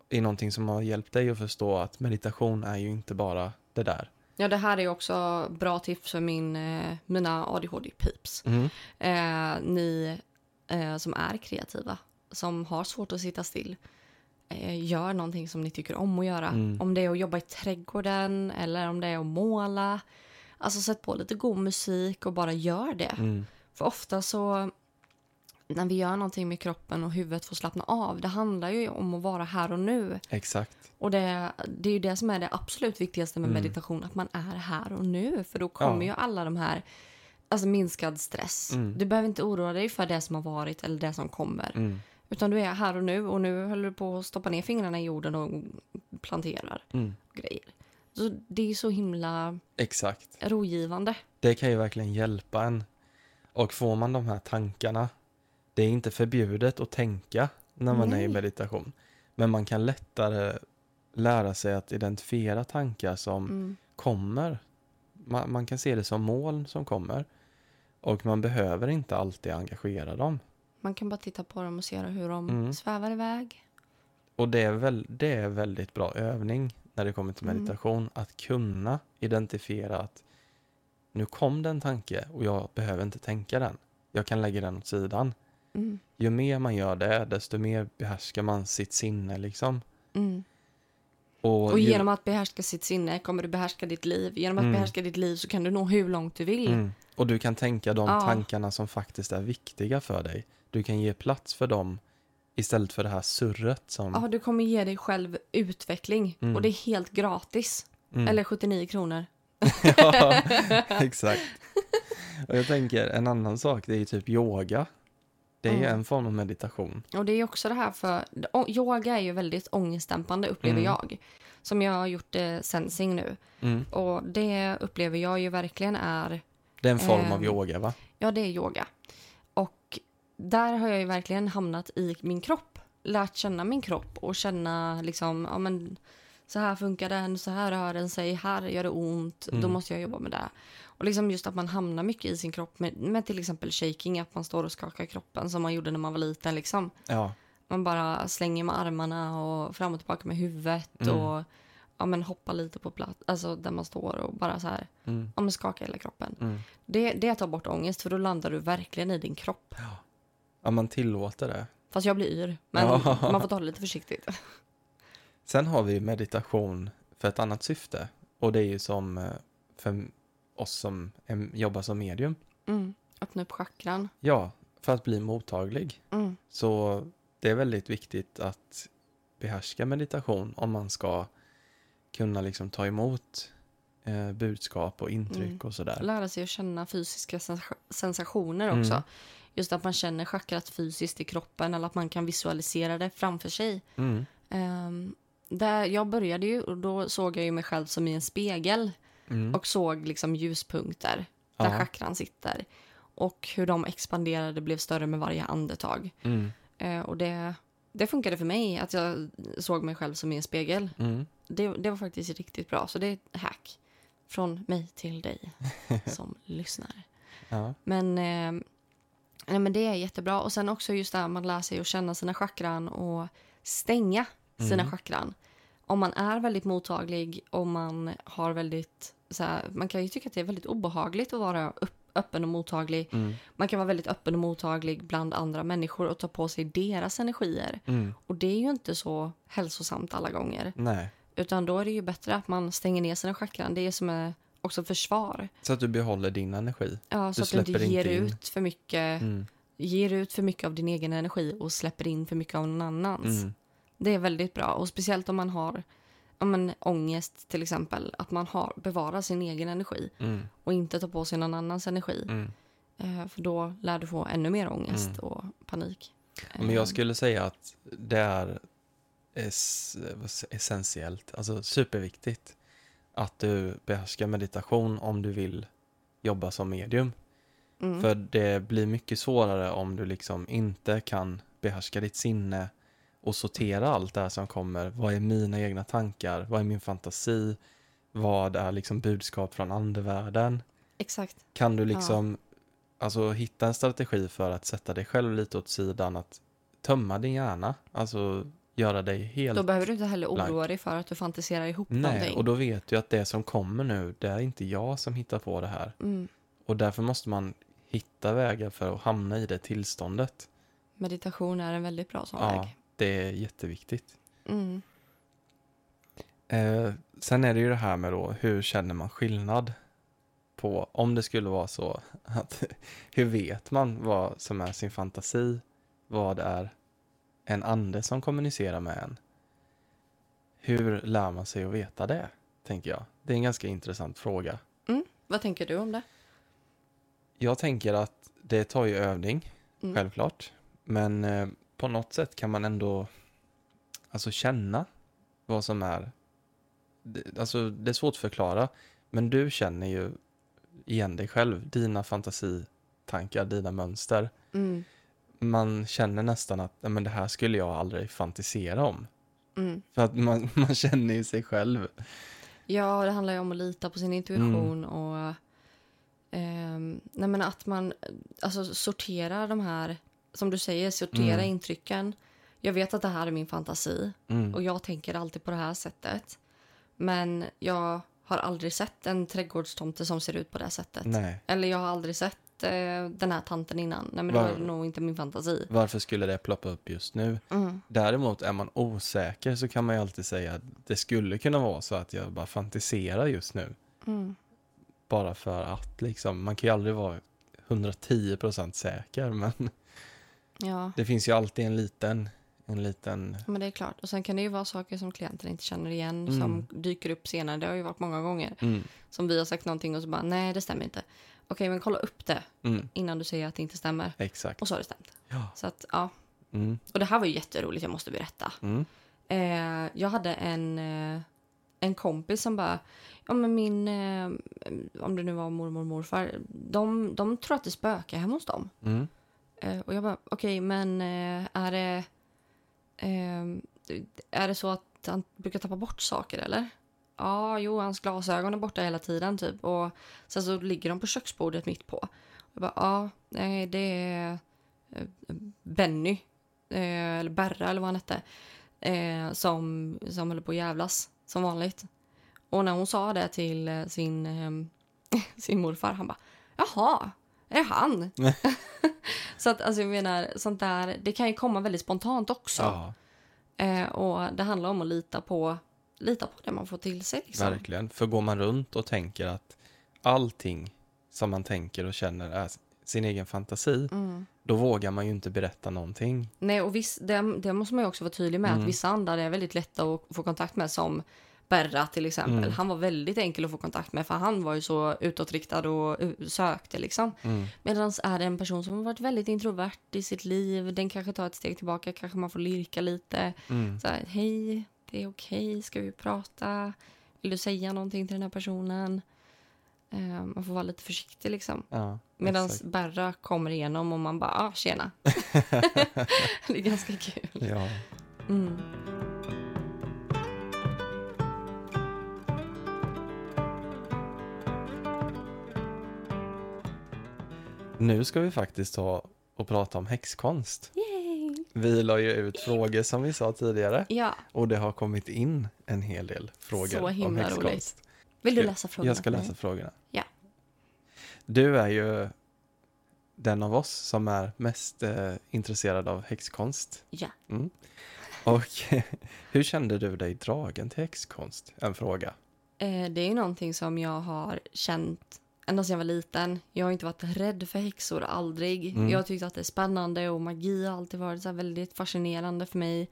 är någonting som har hjälpt dig att förstå att meditation är ju inte bara det där. Ja, det här är också bra tips för min, eh, mina ADHD-peeps. Eh, ni eh, som är kreativa, som har svårt att sitta still, eh, gör någonting som ni tycker om att göra. Mm. Om det är att jobba i trädgården eller om det är att måla. Alltså sätt på lite god musik och bara gör det. Mm. För ofta så när vi gör någonting med kroppen och huvudet får slappna av, det handlar ju om att vara här och nu. Exakt. Och det, det är ju det som är det absolut viktigaste med Mm. meditation, att man är här och nu. För då kommer Ja. ju alla de här, alltså minskad stress. Mm. Du behöver inte oroa dig för det som har varit eller det som kommer. Mm. Utan du är här och nu och nu håller du på att stoppa ner fingrarna i jorden och planterar Mm. grejer. Så det är ju så himla Exakt. rogivande. Det kan ju verkligen hjälpa en. Och får man de här tankarna, det är inte förbjudet att tänka när man är i Nej. meditation. Men man kan lättare lära sig att identifiera tankar som Mm. kommer. Man, man kan se det som moln som kommer. Och man behöver inte alltid engagera dem. Man kan bara titta på dem och se hur de Mm. svävar iväg. Och det är, väl, det är väldigt bra övning när det kommer till Mm. meditation. Att kunna identifiera att nu kom det en tanke och jag behöver inte tänka den. Jag kan lägga den åt sidan. Mm. Ju mer man gör det, desto mer behärskar man sitt sinne liksom. Mm. Och, Och ju- genom att behärska sitt sinne kommer du behärska ditt liv. Genom att Mm. behärska ditt liv så kan du nå hur långt du vill. mm, och du kan tänka de Ja. tankarna som faktiskt är viktiga för dig. Du kan ge plats för dem istället för det här surret som... Ja, du kommer ge dig själv utveckling. Mm. Och det är helt gratis. Mm. Eller 79 kronor. ja, exakt. Och jag tänker en annan sak, det är ju typ yoga. Det är ju Mm. en form av meditation. Och det är också det här för... Yoga är ju väldigt ångestdämpande upplever Mm. jag. Som jag har gjort eh, sensing nu. Mm. Och det upplever jag ju verkligen är... Det är en form av Ehm, yoga va? Ja, det är yoga. Och där har jag ju verkligen hamnat i min kropp. Lärt känna min kropp och känna liksom, ja men så här funkar den, så här rör den sig, här gör det ont, då Mm. måste jag jobba med det. Och liksom just att man hamnar mycket i sin kropp med, med till exempel shaking, att man står och skakar kroppen som man gjorde när man var liten liksom. Ja. Man bara slänger med armarna och fram och tillbaka med huvudet Mm. och ja, men hoppa lite på plats, alltså där man står och bara så här, Mm. ja men skaka hela kroppen. Mm. Det, det tar bort ångest för då landar du verkligen i din kropp. ja, man tillåter det. Fast jag blir yr, men Ja. man får ta det lite försiktigt. Sen har vi meditation för ett annat syfte. Och det är ju som eh, för oss som jobbar som medium. Mm. Öppna upp chakran. Ja, för att bli mottaglig. Mm. Så det är väldigt viktigt att behärska meditation om man ska kunna liksom ta emot eh, budskap och intryck Mm. och sådär. Lära sig att känna fysiska sens- sensationer Mm. också. Just att man känner chakrat fysiskt i kroppen eller att man kan visualisera det framför sig. Mm. Um, där jag började ju och då såg jag ju mig själv som i en spegel Mm. och såg liksom ljuspunkter där Ja. chakran sitter. Och hur de expanderade blev större med varje andetag. Mm. Eh, och det, det funkade för mig att jag såg mig själv som i en spegel. Mm. Det, det var faktiskt riktigt bra. Så det är ett hack från mig till dig som lyssnar. Ja. Men, eh, nej, men det är jättebra. Och sen också just det här man lär sig att känna sina chakran och stänga sina Mm. chakran. Om man är väldigt mottaglig och man har väldigt... Så här, man kan ju tycka att det är väldigt obehagligt att vara upp, öppen och mottaglig. Mm. Man kan vara väldigt öppen och mottaglig bland andra människor och ta på sig deras energier. Mm. Och det är ju inte så hälsosamt alla gånger. Nej. Utan då är det ju bättre att man stänger ner sina chakran. Det är som är också försvar. Så att du behåller din energi. Ja, så Du att du inte ger in. ut för mycket. Mm. Ger ut för mycket av din egen energi och släpper in för mycket av någon annans. Mm. Det är väldigt bra. Och speciellt om man har ja, men, ångest till exempel. Att man har, bevarar sin egen energi Mm. och inte tar på sig någon annans energi. Mm. Eh, för då lär du få ännu mer ångest Mm. och panik. Men Eh, jag skulle säga att det är ess essentiellt, alltså superviktigt att du behärskar meditation om du vill jobba som medium. mm, För det blir mycket svårare om du liksom inte kan behärska ditt sinne och sortera allt det här som kommer. Vad är mina egna tankar? Vad är min fantasi? Vad är liksom budskap från andevärlden? Exakt. Kan du liksom alltså, hitta en strategi för att sätta dig själv lite åt sidan, att tömma din hjärna, alltså göra dig helt... Då behöver du inte heller oroa blank. dig för att du fantiserar ihop Nej, någonting. och då vet du att det som kommer nu, det är inte jag som hittar på det här. mm. Och därför måste man hitta vägar för att hamna i det tillståndet. Meditation är en väldigt bra sån Ja, väg. Det är jätteviktigt. Mm. Eh, sen är det ju det här med då, hur känner man skillnad på, om det skulle vara så att, hur vet man vad som är sin fantasi, vad är en ande som kommunicerar med en? Hur lär man sig att veta det, tänker jag. Det är en ganska intressant fråga. Vad tänker du om det? Jag tänker att det tar ju övning, Mm. självklart. Men eh, på något sätt kan man ändå alltså känna vad som är... Alltså det är svårt att förklara. Men du känner ju igen dig själv, dina fantasitankar, dina mönster. Mm. Man känner nästan att "Nej, men det här skulle jag aldrig fantisera om. Mm. För att man, man känner ju sig själv. Ja, det handlar ju om att lita på sin intuition Mm. och ehm, nej men att man alltså, sorterar de här, som du säger, sortera Mm. intrycken. Jag vet att det här är min fantasi Mm. och jag tänker alltid på det här sättet. Men jag har aldrig sett en trädgårdstomte som ser ut på det sättet. Nej. Eller jag har aldrig sett eh, den här tanten innan. Nej men det Var- var nog inte min fantasi. Varför skulle det ploppa upp just nu? Mm. Däremot är man osäker så kan man ju alltid säga att det skulle kunna vara så att jag bara fantiserar just nu. Mm. Bara för att liksom, man kan ju aldrig vara 110% säker men Ja, det finns ju alltid en liten, en liten, men det är klart. Och sen kan det ju vara saker som klienten inte känner igen Mm. som dyker upp senare. Det har ju varit många gånger. mm, Som vi har sagt någonting och så bara nej det stämmer inte. Okej men kolla upp det mm, innan du säger att det inte stämmer. exakt. Och så har det stämt. Ja. Så att ja. Mm, Och det här var ju jätteroligt, jag måste berätta. mm, Eh, jag hade en, eh, en kompis som bara, ja men min, eh, om det nu var mormor och morfar, de, de tror att det spökar hemma hos dem. Eh, och jag bara, okej men eh, är det, eh, är det så att han brukar tappa bort saker eller? Ja, jo, hans glasögon är borta hela tiden typ. Och sen så ligger de på köksbordet mitt på. Jag bara, ja, nej, det är eh, Benny, eh, eller Berra eller vad han hette, eh, som, som höll på att jävlas som vanligt. Och när hon sa det till eh, sin, eh, sin morfar, han bara, jaha, är det han? så att alltså jag menar, sånt där, det kan ju komma väldigt spontant också. ja, Eh, och det handlar om att lita på, lita på det man får till sig. Liksom. verkligen. För går man runt och tänker att allting som man tänker och känner är sin egen fantasi, Mm. då vågar man ju inte berätta någonting. Nej, och viss, det, det måste man ju också vara tydlig med. Mm. Att vissa andar är väldigt lätta att få kontakt med. Som Berra till exempel. Mm. Han var väldigt enkel att få kontakt med. För han var ju så utåtriktad och sökte liksom. Mm, Medan är det en person som har varit väldigt introvert i sitt liv. Den kanske tar ett steg tillbaka. Kanske man får lirka lite. mm, Så här, hej, det är okej. Ska vi prata? Vill du säga någonting till den här personen? Eh, man får vara lite försiktig liksom. ja, Medan. Berra kommer igenom och man bara, ah, tjena. det är ganska kul. Ja. Mm. Nu ska vi faktiskt ta och prata om häxkonst. Yay! Vi la ju ut frågor som vi sa tidigare Ja, och det har kommit in en hel del frågor Så om häxkonst. roligt. vill du läsa frågorna? Jag ska läsa frågorna. Ja. Du är ju den av oss som är mest eh, intresserad av häxkonst. Ja. Mm. Och hur kände du dig dragen till häxkonst? En fråga. Eh, det är ju någonting som jag har känt ända sedan jag var liten. Jag har inte varit rädd för häxor, aldrig. Mm. Jag har tyckt att det är spännande och magi har alltid varit så väldigt fascinerande för mig.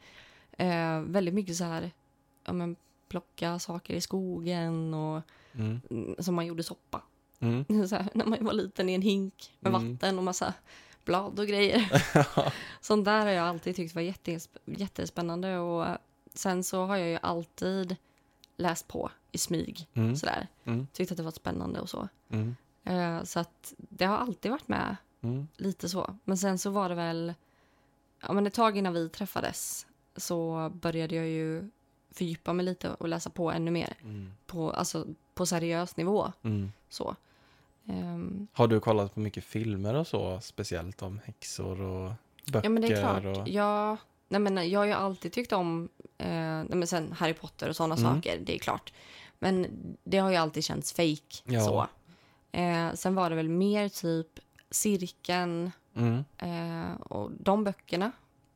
Eh, väldigt mycket så här, ja men plocka saker i skogen och Mm. mm, som man gjorde soppa. Mm. Här, när man var liten i en hink med Mm. vatten och massa blad och grejer. Sånt där har jag alltid tyckt var jättes, jättespännande och sen så har jag ju alltid läst på i smyg. Mm. Sådär. Mm. Tyckt att det var spännande och så. Mm. Eh, så att det har alltid varit med Mm. lite så. Men sen så var det väl, ja men ett tag innan vi träffades så började jag ju fördjupa mig lite och läsa på ännu mer. Mm. På, alltså på seriös nivå. Mm. Så. Ehm, Har du kollat på mycket filmer och så, speciellt om häxor och böcker? ja men det är klart. Och... Jag, nej men jag har ju alltid tyckt om eh, nej men sen Harry Potter och sådana Mm. saker, det är klart. Men det har ju alltid känts fake Ja. så. Eh, sen var det väl mer typ Cirkeln Mm. eh, och de böckerna.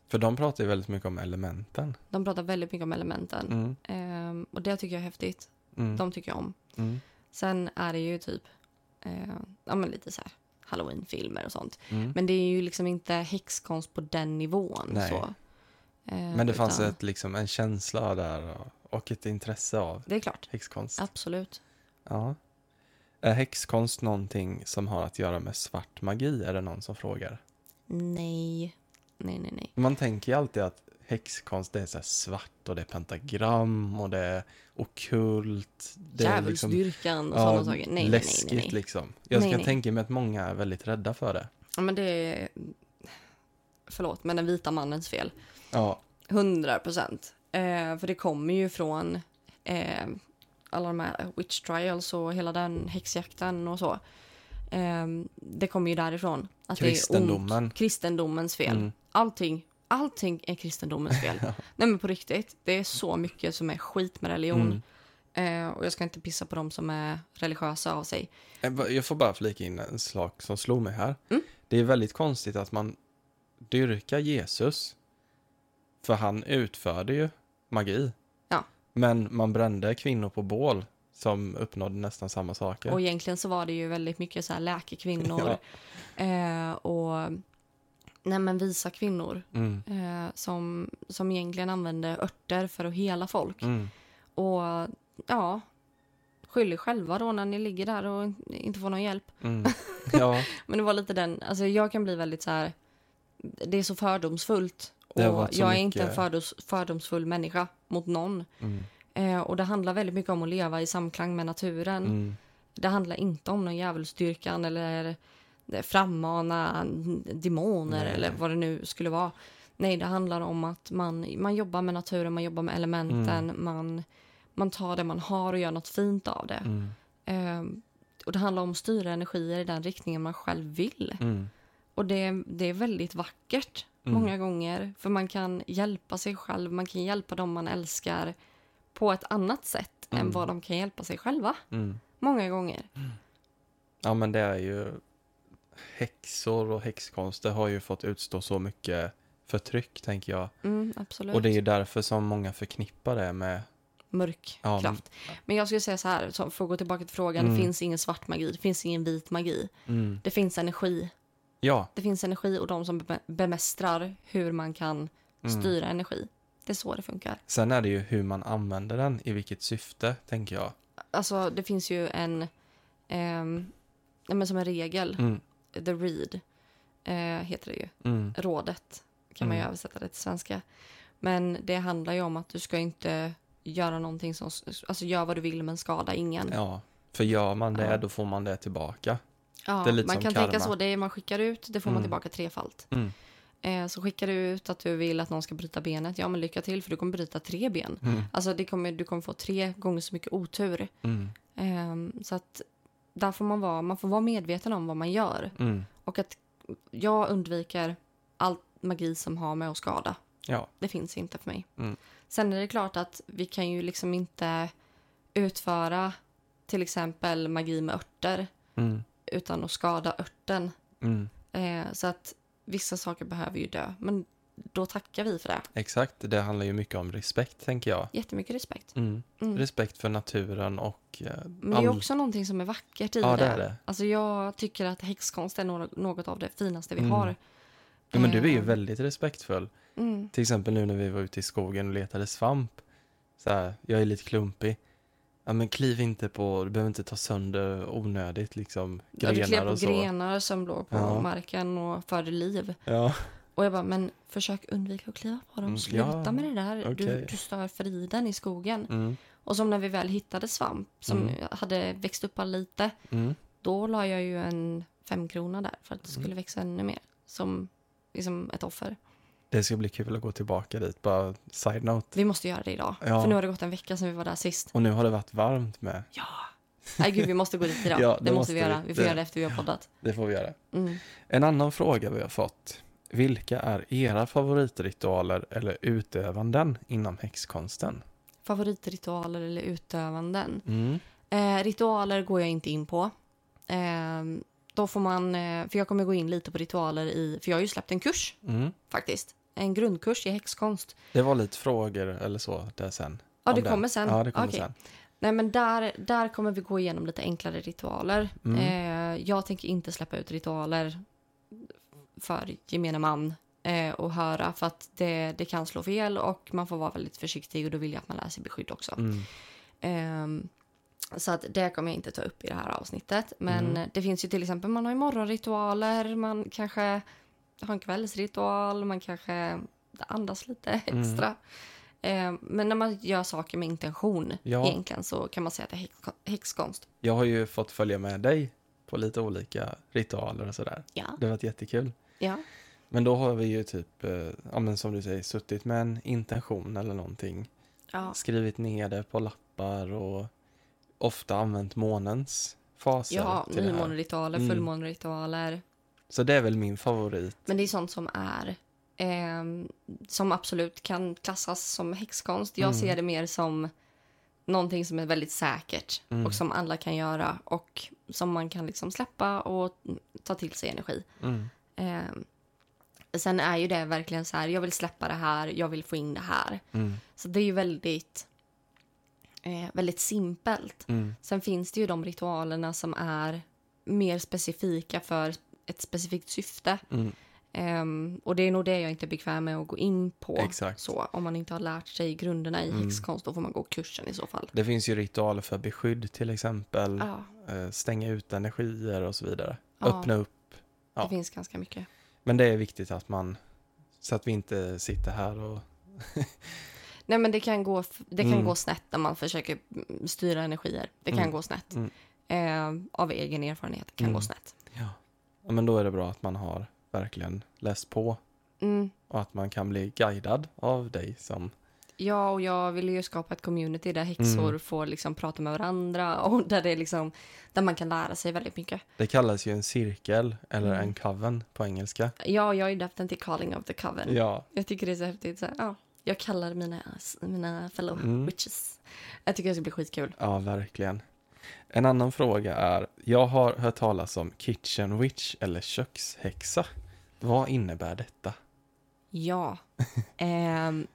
För de pratar ju väldigt mycket om elementen. De pratar väldigt mycket om elementen. Mm. Ehm, och det tycker jag är häftigt. Mm. De tycker jag om. Mm. Sen är det ju typ eh, ja, men lite så här halloween-filmer och sånt. Mm. Men det är ju liksom inte häxkonst på den nivån. Nej. Så. Eh, Men det fanns utan- ett, liksom, en känsla där och- och ett intresse av Det är klart. häxkonst. Absolut. Ja. Är häxkonst någonting som har att göra med svart magi? Är det någon som frågar? Nej. Nej, nej, nej. Man tänker ju alltid att häxkonst det är så svart och det är pentagram och det är är liksom Djävulsdyrkan och ja, sådana saker. Nej, nej, nej, läskigt nej, nej. liksom. Jag Nej, ska tänka mig att många är väldigt rädda för det. Ja, men det är... Förlåt, men den vita mannens fel. Ja, 100 procent. Eh, för det kommer ju från eh, alla de här witch trials och hela den häxjakten och så. Eh, det kommer ju därifrån. Att Det är Kristendomen. ont. Kristendomens fel. Mm. Allting, allting är kristendomens fel. Nej men på riktigt, det är så mycket som är skit med religion. Mm. Eh, och jag ska inte pissa på dem som är religiösa av sig. Eh, Jag får bara flika in en sak som slog mig här. Mm. Det är väldigt konstigt att man dyrkar Jesus. För han utförde ju magi. Ja. Men man brände kvinnor på bål som uppnådde nästan samma saker. Och egentligen så var det ju väldigt mycket så här läkekvinnor. eh, och nej men visa kvinnor. Mm. eh, som, som egentligen använde örter för att hela folk. Mm. Och ja, skyll er själva då när ni ligger där och in- inte får någon hjälp. Mm. Ja, Men det var lite den, alltså jag kan bli väldigt så här, det är så fördomsfullt. Och jag är inte en mycket- fördoms, fördomsfull människa mot någon. mm. Eh, och det handlar väldigt mycket om att leva i samklang med naturen. Mm. Det handlar inte om någon djävulsdyrkan eller frammana demoner Nej. eller vad det nu skulle vara. Nej, det handlar om att man, man jobbar med naturen, man jobbar med elementen, Mm. man, man tar det man har och gör något fint av det. Ehm, och det handlar om att styra energier i den riktningen man själv vill. Mm. Och det, det är väldigt vackert Mm. många gånger. För man kan hjälpa sig själv, man kan hjälpa dem man älskar på ett annat sätt än Mm. vad de kan hjälpa sig själva. Mm. Många gånger. Ja, men det är ju häxor och häxkonster har ju fått utstå så mycket förtryck, tänker jag. Mm. Och det är ju därför som många förknippar det med... Mörk Ja, kraft. Men jag skulle säga så här, för att gå tillbaka till frågan. Mm. Det finns ingen svart magi, det finns ingen vit magi. Mm. Det finns energi. Ja. Det finns energi och de som be- bemästrar hur man kan Mm. styra energi. Det är så det funkar. Sen är det ju hur man använder den, i vilket syfte, tänker jag. Alltså det finns ju en, nej, men som en regel, Mm. the read, eh, heter det ju. Mm. Rådet kan man ju Mm. översätta det till svenska. Men det handlar ju om att du ska inte göra någonting som, alltså gör vad du vill men skada ingen. Ja. För gör man det, Ja. då får man det tillbaka. Ja, är man kan karma. tänka så, det man skickar ut, det får man Mm. tillbaka trefalt. Mm. Eh, så skickar du ut att du vill att någon ska bryta benet, ja men lycka till för du kommer bryta tre ben. Mm. Alltså det kommer, du kommer få tre gånger så mycket otur. Eh, så att där får man vara, man får vara medveten om vad man gör. Mm. Och att jag undviker all magi som har med att skada. Ja. Det finns inte för mig. Mm. Sen är det klart att vi kan ju liksom inte utföra till exempel magi med örter Mm. Utan att skada örten. Mm. Eh, så att vissa saker behöver ju dö. Men då tackar vi för det. Exakt, det handlar ju mycket om respekt, tänker jag. Jättemycket respekt. Mm. Mm. För naturen och... Eh, Men det är all- också någonting som är vackert i Ja, det det. är det. Alltså jag tycker att häxkonst är något, något av det finaste vi Mm. har. Ja, men du är ju Eh, väldigt respektfull. Mm. Till exempel nu när vi var ute i skogen och letade svamp. så här, jag är lite klumpig. Ja men kliv inte på, du behöver inte ta sönder onödigt liksom Ja, du klev grenar på och så. grenar som låg på Ja. marken och förde liv. Ja, Och jag bara, men försök undvika att kliva på dem. Mm, Sluta ja, med det där. Du, okej. du stör friden i skogen. mm, Och som när vi väl hittade svamp som Mm. hade växt upp lite. mm. Då la jag ju en femkrona där för att det Mm. skulle växa ännu mer. Som liksom ett offer. Det ska bli kul att gå tillbaka dit, bara side note. Vi måste göra det idag. Ja. För nu har det gått en vecka sedan vi var där sist. Och nu har det varit varmt med. Ja! Nej gud, vi måste gå dit idag. Ja, det, det måste vi. göra. Vi får Det- göra det efter vi har poddat. Det får vi göra. Mm. En annan fråga vi har fått. Vilka är era favoritritualer eller utövanden inom häxkonsten? Favoritritualer eller utövanden? Mm. Eh, ritualer går jag inte in på. Eh, då får man, eh, för jag kommer gå in lite på ritualer i, för jag har ju släppt en kurs Mm. faktiskt. En grundkurs i häxkonst. Det var lite frågor eller så där sen. Ja, det den. kommer sen. Ja, det kommer Okej. sen. Nej, men där, där kommer vi gå igenom lite enklare ritualer. Mm. Eh, jag tänker inte släppa ut ritualer för gemene man eh, och höra för att det, det kan slå fel och man får vara väldigt försiktig och då vill jag att man lär sig beskydd också. Mm. Ehm, så att det kommer jag inte ta upp i det här avsnittet. Men Mm. det finns ju till exempel, man har ju morgonritualer, man kanske har en kvällsritual, man kanske andas lite Mm. extra. Ehm, men när man gör saker med intention Ja. egentligen så kan man säga att det är häx- häxkonst. Jag har ju fått följa med dig på lite olika ritualer och sådär. Ja. Det har varit jättekul. ja. Men då har vi ju typ, eh, ja men som du säger, suttit med en intention eller någonting. Ja. Skrivit ner det på lappar och ofta använt månens faser Ja, nymåneritualer, Mm. Så det är väl min favorit. Men det är sånt som är ehm, som absolut kan klassas som häxkonst. Jag Mm. ser det mer som någonting som är väldigt säkert Mm. och som alla kan göra och som man kan liksom släppa och ta till sig energi. Mm. Ehm, sen är ju det verkligen så här, jag vill släppa det här, jag vill få in det här. Mm. Så det är ju väldigt, eh, väldigt simpelt. Mm. Sen finns det ju de ritualerna som är mer specifika för ett specifikt syfte. Mm. Ehm, och det är nog det jag inte är bekväm med att gå in på. Exakt. Så, om man inte har lärt sig grunderna i Mm. häxkonst, då får man gå kursen i så fall. Det finns ju ritualer för beskydd till exempel. Ja, eh, Stänga ut energier och så vidare. Ja. Öppna upp. det Ja. finns ganska mycket. Men det är viktigt att man, så att vi inte sitter här och... Nej, men det kan gå, det kan Mm. gå snett när man försöker mm, styra energier. Det kan Mm. gå snett. Ehm, av egen erfarenhet kan Mm. gå snett. Ja. Ja. Men då är det bra att man har verkligen läst på Mm. och att man kan bli guidad av dig som... Ja, och jag vill ju skapa ett community där häxor Mm. får liksom prata med varandra och där, det liksom, där man kan lära sig väldigt mycket. Det kallas ju en cirkel eller Mm. en coven på engelska. Ja, jag har ju döpt den till Calling of the Coven. Ja. Jag tycker det är så häftigt. Så, ja, jag kallar mina, mina fellow Mm. witches. Jag tycker det ska bli skitkul. Ja, verkligen. En annan fråga är, jag har hört talas om kitchen witch eller kökshäxa. Vad innebär detta? Ja. Ehm,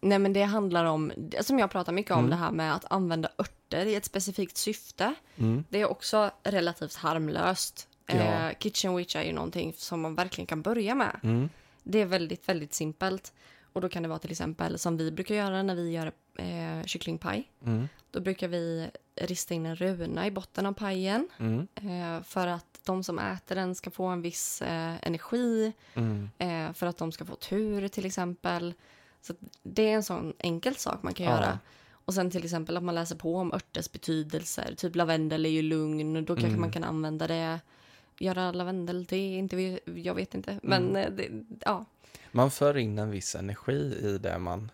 nej, men det handlar om, som jag pratar mycket om, Mm. det här med att använda örter i ett specifikt syfte. Mm. Det är också relativt harmlöst. Ja. Eh, Kitchen Witch är ju någonting som man verkligen kan börja med. Mm. Det är väldigt, väldigt simpelt. Och då kan det vara till exempel som vi brukar göra när vi gör eh, kycklingpaj. Mm. Då brukar vi rista in en runa i botten av pajen Mm. eh, för att de som äter den ska få en viss eh, energi, Mm. eh, för att de ska få tur till exempel. Så det är en sån enkel sak man kan Ja. göra. Och sen till exempel att man läser på om örters betydelser. Typ lavendel är ju lugn, då kanske Mm. man kan använda det. Göra lavendelte, inte, vi- jag vet inte. Men Mm. eh, det, ja. Man för in en viss energi i det man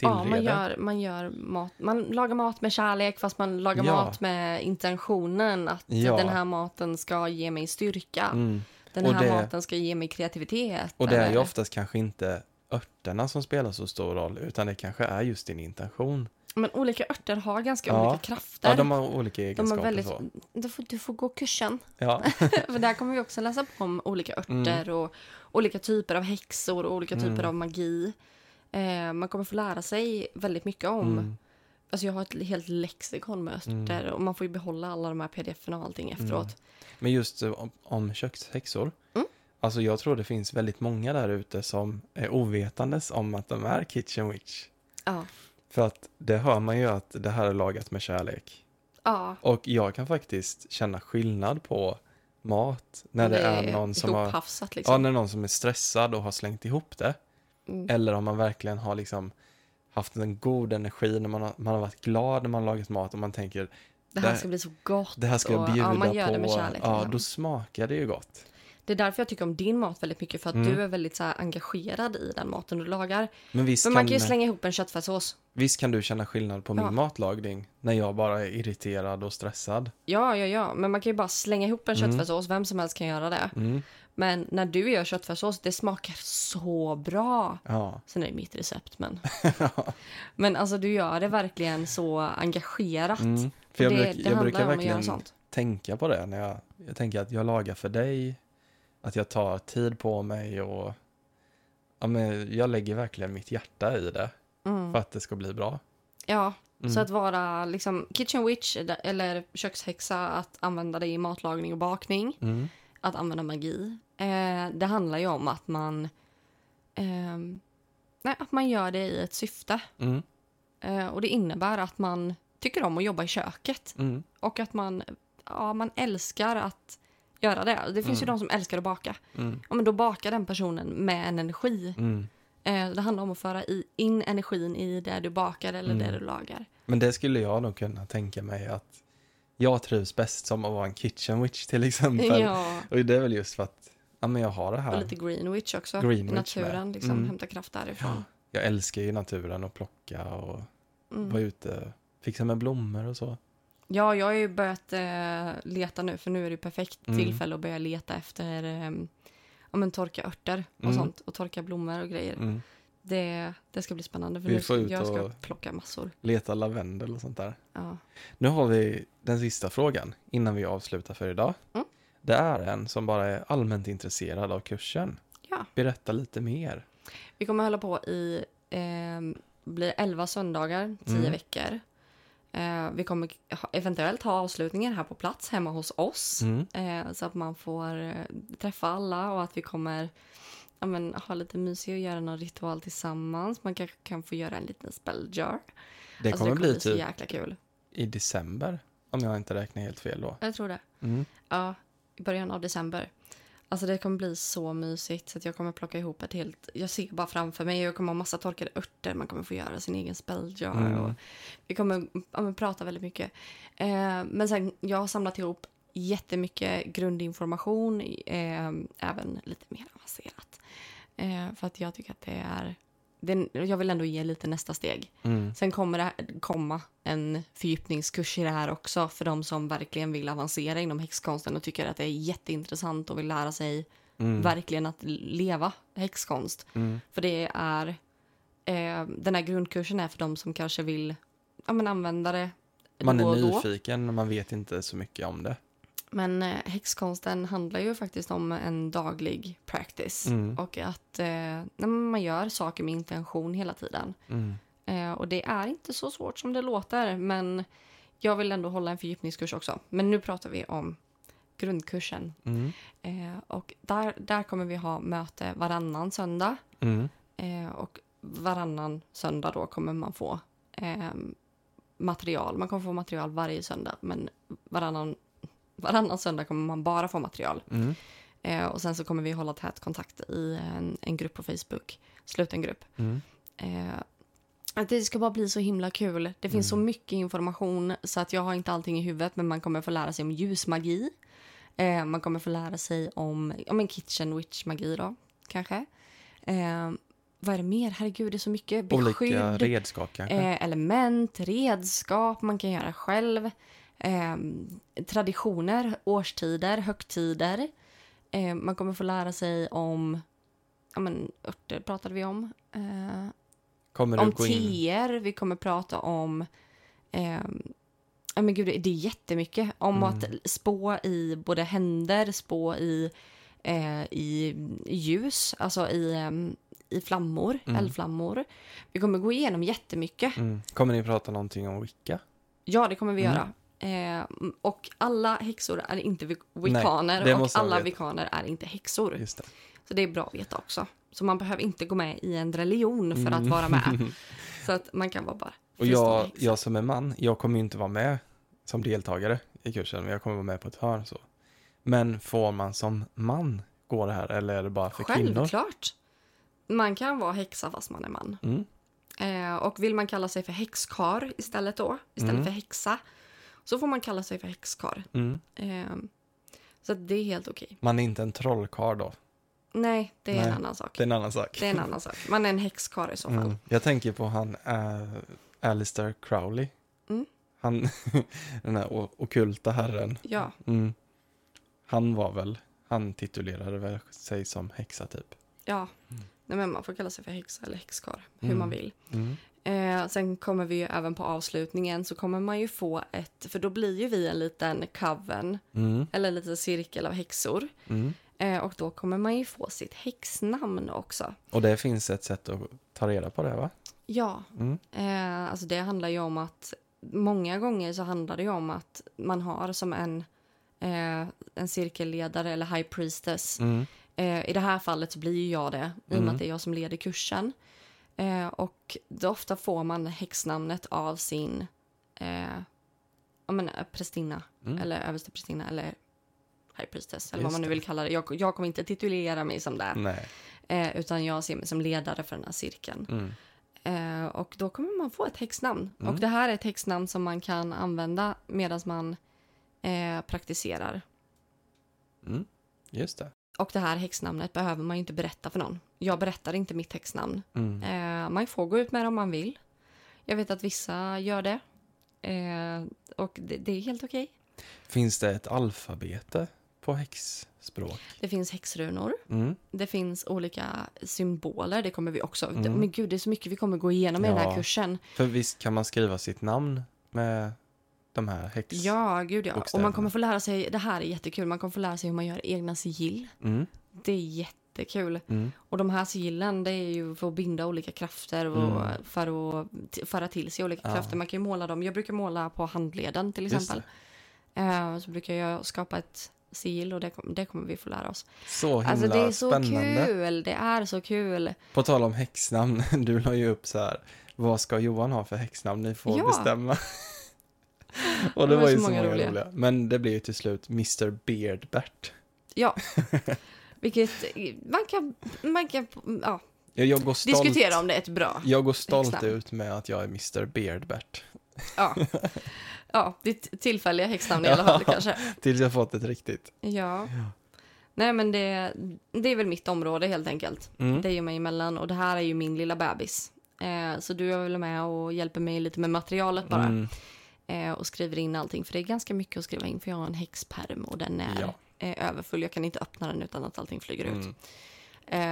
Ja, man gör, man gör mat. Man lagar mat med kärlek fast man lagar Ja. mat med intentionen att Ja. den här maten ska ge mig styrka. Mm. Den Och här det- maten ska ge mig kreativitet. Och det är ju eller- oftast kanske inte örterna som spelar så stor roll, utan det kanske är just din intention. Men olika örter har ganska Ja. olika krafter. Ja, de har olika De egenskaper. har väldigt, du, får, du får gå kursen. Ja. För där kommer vi också läsa på om olika örter och olika typer av häxor och olika typer Mm. av magi. Eh, man kommer få lära sig väldigt mycket om. Mm. Alltså jag har ett helt lexikon med örter Mm. och man får ju behålla alla de här pdf-erna och allting efteråt. Men just eh, om, om kökshäxor. Mm. Alltså jag tror det finns väldigt många där ute som är ovetandes om att de är kitchen witch. Ja. För att det hör man ju att det här är lagat med kärlek. Ja, Och jag kan faktiskt känna skillnad på mat när det, är någon som har... ihophafsat Ja, liksom. när någon som är stressad och har slängt ihop det. Mm. Eller om man verkligen har liksom haft en god energi när man har, man har varit glad när man har lagat mat och man tänker det här det- ska bli så gott. det här ska jag bjuda ja, man gör på. det med kärlek. ja, liksom. då smakar det ju gott. Det är därför jag tycker om din mat väldigt mycket. För att Mm. du är väldigt så engagerad i den maten du lagar. Men visst, Men kan, man kan ju slänga ihop en köttfärssås. visst kan du känna skillnad på min Ja. matlagning när jag bara är irriterad och stressad. Ja, ja, ja. Men man kan ju bara slänga ihop en Mm. köttfärssås. Vem som helst kan göra det. Mm. Men när du gör köttfärssås, det smakar så bra. Ja. Sen är det mitt recept, men... men alltså du gör det verkligen så engagerat. Mm. För jag, det, bruk, det jag brukar verkligen tänka på det när jag, jag tänker att jag lagar för dig, att jag tar tid på mig och ja, men jag lägger verkligen mitt hjärta i det Mm. för att det ska bli bra. Ja, Mm. så att vara liksom kitchen witch eller kökshäxa, att använda det i matlagning och bakning, Mm. Att använda magi. Eh, det handlar ju om att man, ehm, nej, att man gör det i ett syfte. Mm. Eh, och det innebär att man tycker om att jobba i köket. Mm. Och att man, ja, man älskar att göra det. Det finns ju Mm. de som älskar att baka. Mm. Ja, men då bakar den personen med en energi. Mm. Eh, det handlar om att föra i, in energin i det du bakar eller det Mm. du lagar. Men det skulle jag nog kunna tänka mig att jag trivs bäst som att vara en kitchen witch till exempel. Ja, Och det är väl just för att ja, men jag har det och här. lite greenwich också. Green I witch naturen, med. liksom. Mm. Hämta kraft därifrån. Jag älskar ju naturen och plocka och vara Mm. ute, fixa med blommor och så. Ja, jag har ju börjat eh, leta nu, för nu är det ju perfekt Mm. tillfälle att börja leta efter eh, ja, men torka örter och Mm. sånt. Och torka blommor och grejer. Mm. Det, det ska bli spännande, för Vi nu får ut jag ska och- plocka massor. Leta lavendel och sånt där. Ja. Nu har vi den sista frågan innan vi avslutar för idag. Mm. Det är en som bara är allmänt intresserad av kursen. Ja. Berätta lite mer. Vi kommer hålla på i eh, blir 11 söndagar, 10 Mm. veckor. Eh, vi kommer eventuellt ha avslutningar här på plats hemma hos oss. Mm. Eh, så att man får eh, träffa alla och att vi kommer ja, men, ha lite mysigt och göra någon ritual tillsammans. Man kanske kan få göra en liten spell jar. Det Alltså, kommer bli så typ jäkla kul. i december, om jag inte räknar helt fel då. Jag tror det. Mm. Ja, i början av december. Alltså det kommer bli så mysigt så att jag kommer plocka ihop ett helt... Jag ser bara framför mig, jag kommer ha massa torkade örter, man kommer få göra sin egen spell jar Mm. och vi kommer ja, prata väldigt mycket. Eh, men sen, jag har samlat ihop jättemycket grundinformation, eh, även lite mer avancerat. Eh, för att jag tycker att det är... Det, jag vill ändå ge lite nästa steg. Mm. Sen kommer det komma en fördjupningskurs i det här också för de som verkligen vill avancera inom häxkonsten och tycker att det är jätteintressant och vill lära sig Mm. verkligen att leva häxkonst. Mm. För det är... Eh, den här grundkursen är för de som kanske vill ja, men använda det Man är nyfiken och man vet inte så mycket om det. Men eh, häxkonsten handlar ju faktiskt om en daglig practice. Mm. Och att eh, man gör saker med intention hela tiden. Mm. Eh, och det är inte så svårt som det låter, men jag vill ändå hålla en fördjupningskurs också. Men nu pratar vi om grundkursen. Mm. Eh, och där, där kommer vi ha möte varannan söndag. Mm. Eh, och varannan söndag då kommer man få eh, material. Man kommer få material varje söndag, men varannan, varannan söndag kommer man bara få material. Mm. Eh, och sen så kommer vi hålla tät kontakt i en, en grupp på Facebook, sluten grupp. Mm. Eh, att det ska bara bli så himla kul. Det finns så mycket information så att jag har inte allting i huvudet men man kommer få lära sig om ljusmagi. Eh, man kommer få lära sig om, om en kitchen witch magi då, kanske. Eh, vad är det mer? Herregud, det är så mycket. Beskydd, Olika redskap kanske. eh, element, redskap man kan göra själv. Eh, traditioner, årstider, högtider. Eh, man kommer få lära sig om, ja men örter pratade vi om. Eh, om teer, vi kommer prata om... Eh, ja, men gud, det är jättemycket. Om Mm. att spå i både händer, spå i, eh, i, ljus, alltså i, em, i flammor, Mm. eldflammor. Vi kommer gå igenom jättemycket. Mm. Kommer ni prata någonting om Wicca? Ja, det kommer vi Mm. göra. Eh, och alla häxor är inte vik- vikaner det och alla vikaner är inte häxor. Det. Så det är bra att veta också. Så man behöver inte gå med i en religion för att Mm. vara med. Så att man kan vara bara Och jag, jag som är man, jag kommer ju inte vara med som deltagare i kursen, men jag kommer vara med på ett hörn så. Men får man som man gå det här, eller är det bara för kvinnor? Självklart. Man kan vara häxa fast man är man. Mm. Eh, och vill man kalla sig för häxkar istället då, istället Mm. för häxa, så får man kalla sig för häxkar. Mm. Eh, så det är helt okej. Man är inte en trollkarl då. Nej, det är Nej, en annan sak. Det är en annan sak. Det är en annan sak. Man är en häxkar i så fall. Mm. Jag tänker på han uh, Alistair Crowley. Mm. Han, den här o- ockulta herren. Ja, Mm. Han var väl, han titulerade väl sig som häxa typ. ja. Nej, men man får kalla sig för häxa eller häxkar, hur Mm. man vill. Mm. Eh, sen kommer vi ju även på avslutningen så kommer man ju få ett, för då blir ju vi en liten coven, Mm. eller en liten cirkel av häxor. Mm. Eh, och då kommer man ju få sitt häxnamn också. Och det finns ett sätt att ta reda på det va? Ja, Mm. eh, alltså det handlar ju om att många gånger så handlar det ju om att man har som en, eh, en cirkelledare eller high priestess. Mm. Eh, I det här fallet så blir ju jag det, i och med Mm. att det är jag som leder kursen. Eh, och då ofta får man häxnamnet av sin eh, ja, men, eh, prästinna, Mm. eller översteprästinna, eller high priestess, eller Just vad man nu vill kalla det. Jag, jag kommer inte titulera mig som det, eh, utan jag ser mig som ledare för den här cirkeln. Mm. Eh, och då kommer man få ett häxnamn. Mm. Och det här är ett häxnamn som man kan använda medan man eh, praktiserar. Mm. Just det. Och det här häxnamnet behöver man ju inte berätta för någon. Jag berättar inte mitt häxnamn. Mm. Eh, man får gå ut med det om man vill. Jag vet att vissa gör det. Eh, och det, det är helt okej. Finns det ett alfabete på häxspråk? Det finns häxrunor. Mm. Det finns olika symboler. Det kommer vi också... Mm. Men gud, det är så mycket vi kommer gå igenom i den här Ja. kursen. För visst kan man skriva sitt namn med de här häx... Ja, gud ja. Och man kommer få lära sig... Det här är jättekul. Man kommer få lära sig hur man gör egna sigill. Mm. Det är jättekul. Mm. Och de här sigillen, det är ju för att binda olika krafter och Mm. för att föra till sig olika Ja. krafter. Man kan ju måla dem. Jag brukar måla på handleden till exempel. Eh, så brukar jag skapa ett sigill och det, det kommer vi få lära oss. Så himla Alltså det är så spännande. kul. Det är så kul. På tal om häxnamn, du la ju upp så här, vad ska Johan ha för häxnamn? Ni får Ja. bestämma. Och Det det var var ju så många många roliga. roliga. Men det blir ju till slut Mr Beardbert. Ja. Vilket man kan, man kan ja, Jag, går stolt, diskutera om det är ett bra. jag går stolt häxnamn. ut med att jag är Mr Beardbert. Ja. ja, ditt tillfälliga häxnamn i alla fall kanske. Tills jag fått ett riktigt. Ja. Nej men det, det är väl mitt område helt enkelt. Mm. Det är mig emellan och det här är ju min lilla bebis. Eh, så du är väl med och hjälper mig lite med materialet bara. Mm. Eh, och skriver in allting för det är ganska mycket att skriva in för jag har en häxperm och den är Ja. eh, överfull. Jag kan inte öppna den utan att allting flyger ut. Mm.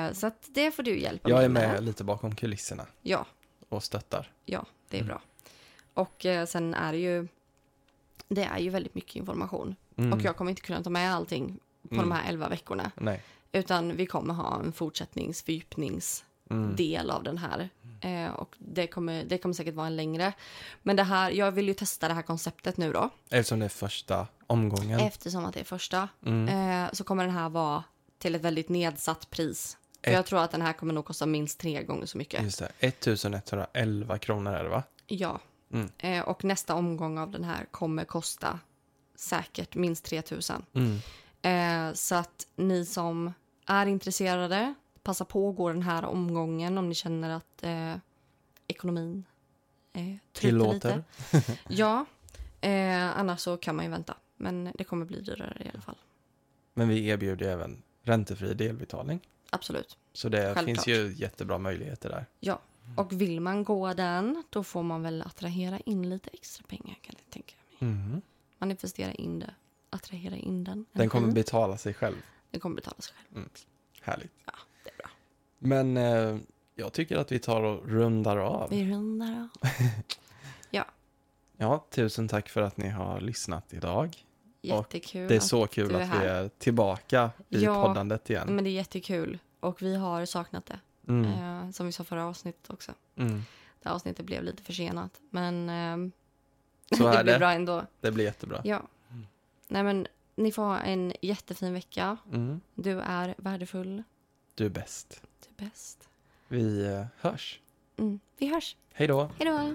Eh, så att det får du hjälpa Jag mig är med lite bakom kulisserna Ja, och stöttar. ja, det är Mm. bra. Och eh, sen är det ju det är ju väldigt mycket information. Mm. Och jag kommer inte kunna ta med allting på Mm. de här 11 veckorna. Nej. Utan vi kommer ha en fortsättnings, fördjupningsdel Mm. av den här. Eh, och det kommer, det kommer säkert vara en längre. Men det här, jag vill ju testa det här konceptet nu då. Eftersom det är första omgången. Eftersom att det är första. Mm. Eh, så kommer den här vara till ett väldigt nedsatt pris. För Ett- jag tror att den här kommer nog kosta minst tre gånger så mycket. Just det, 1111 kronor är det va? Ja. Mm. Eh, och nästa omgång av den här kommer kosta säkert minst 3000. Mm. Eh, så att ni som är intresserade, passa på att gå den här omgången om ni känner att eh, ekonomin eh, tryter Tillåter. lite. Ja, eh, annars så kan man ju vänta. Men det kommer bli dyrare i alla fall. Men vi erbjuder ju även räntefri delbetalning. Absolut. Så det Självklart. finns ju jättebra möjligheter där. Ja, och vill man gå den, då får man väl attrahera in lite extra pengar kan jag tänka mig. Mm. Manifestera in det, attrahera in den. Den kommer Energi. betala sig själv. den kommer betala sig själv. Härligt. Ja. Men eh, jag tycker att vi tar och rundar av. Vi rundar av. Ja, tusen tack för att ni har lyssnat idag. Jättekul. Det är att så kul du är att vi är tillbaka i Ja, poddandet igen. Men det är jättekul. Och vi har saknat det. Mm. Eh, som vi sa förra avsnittet också. Mm. Det här avsnittet blev lite försenat. Men ehm, Så det det. bra ändå. Det blir jättebra. Ja. Nej men, ni får ha en jättefin vecka. Mm. Du är värdefull. Du är bäst. Du är bäst. Vi eh, hörs. Mm. Vi hörs. Hej då! Hej då!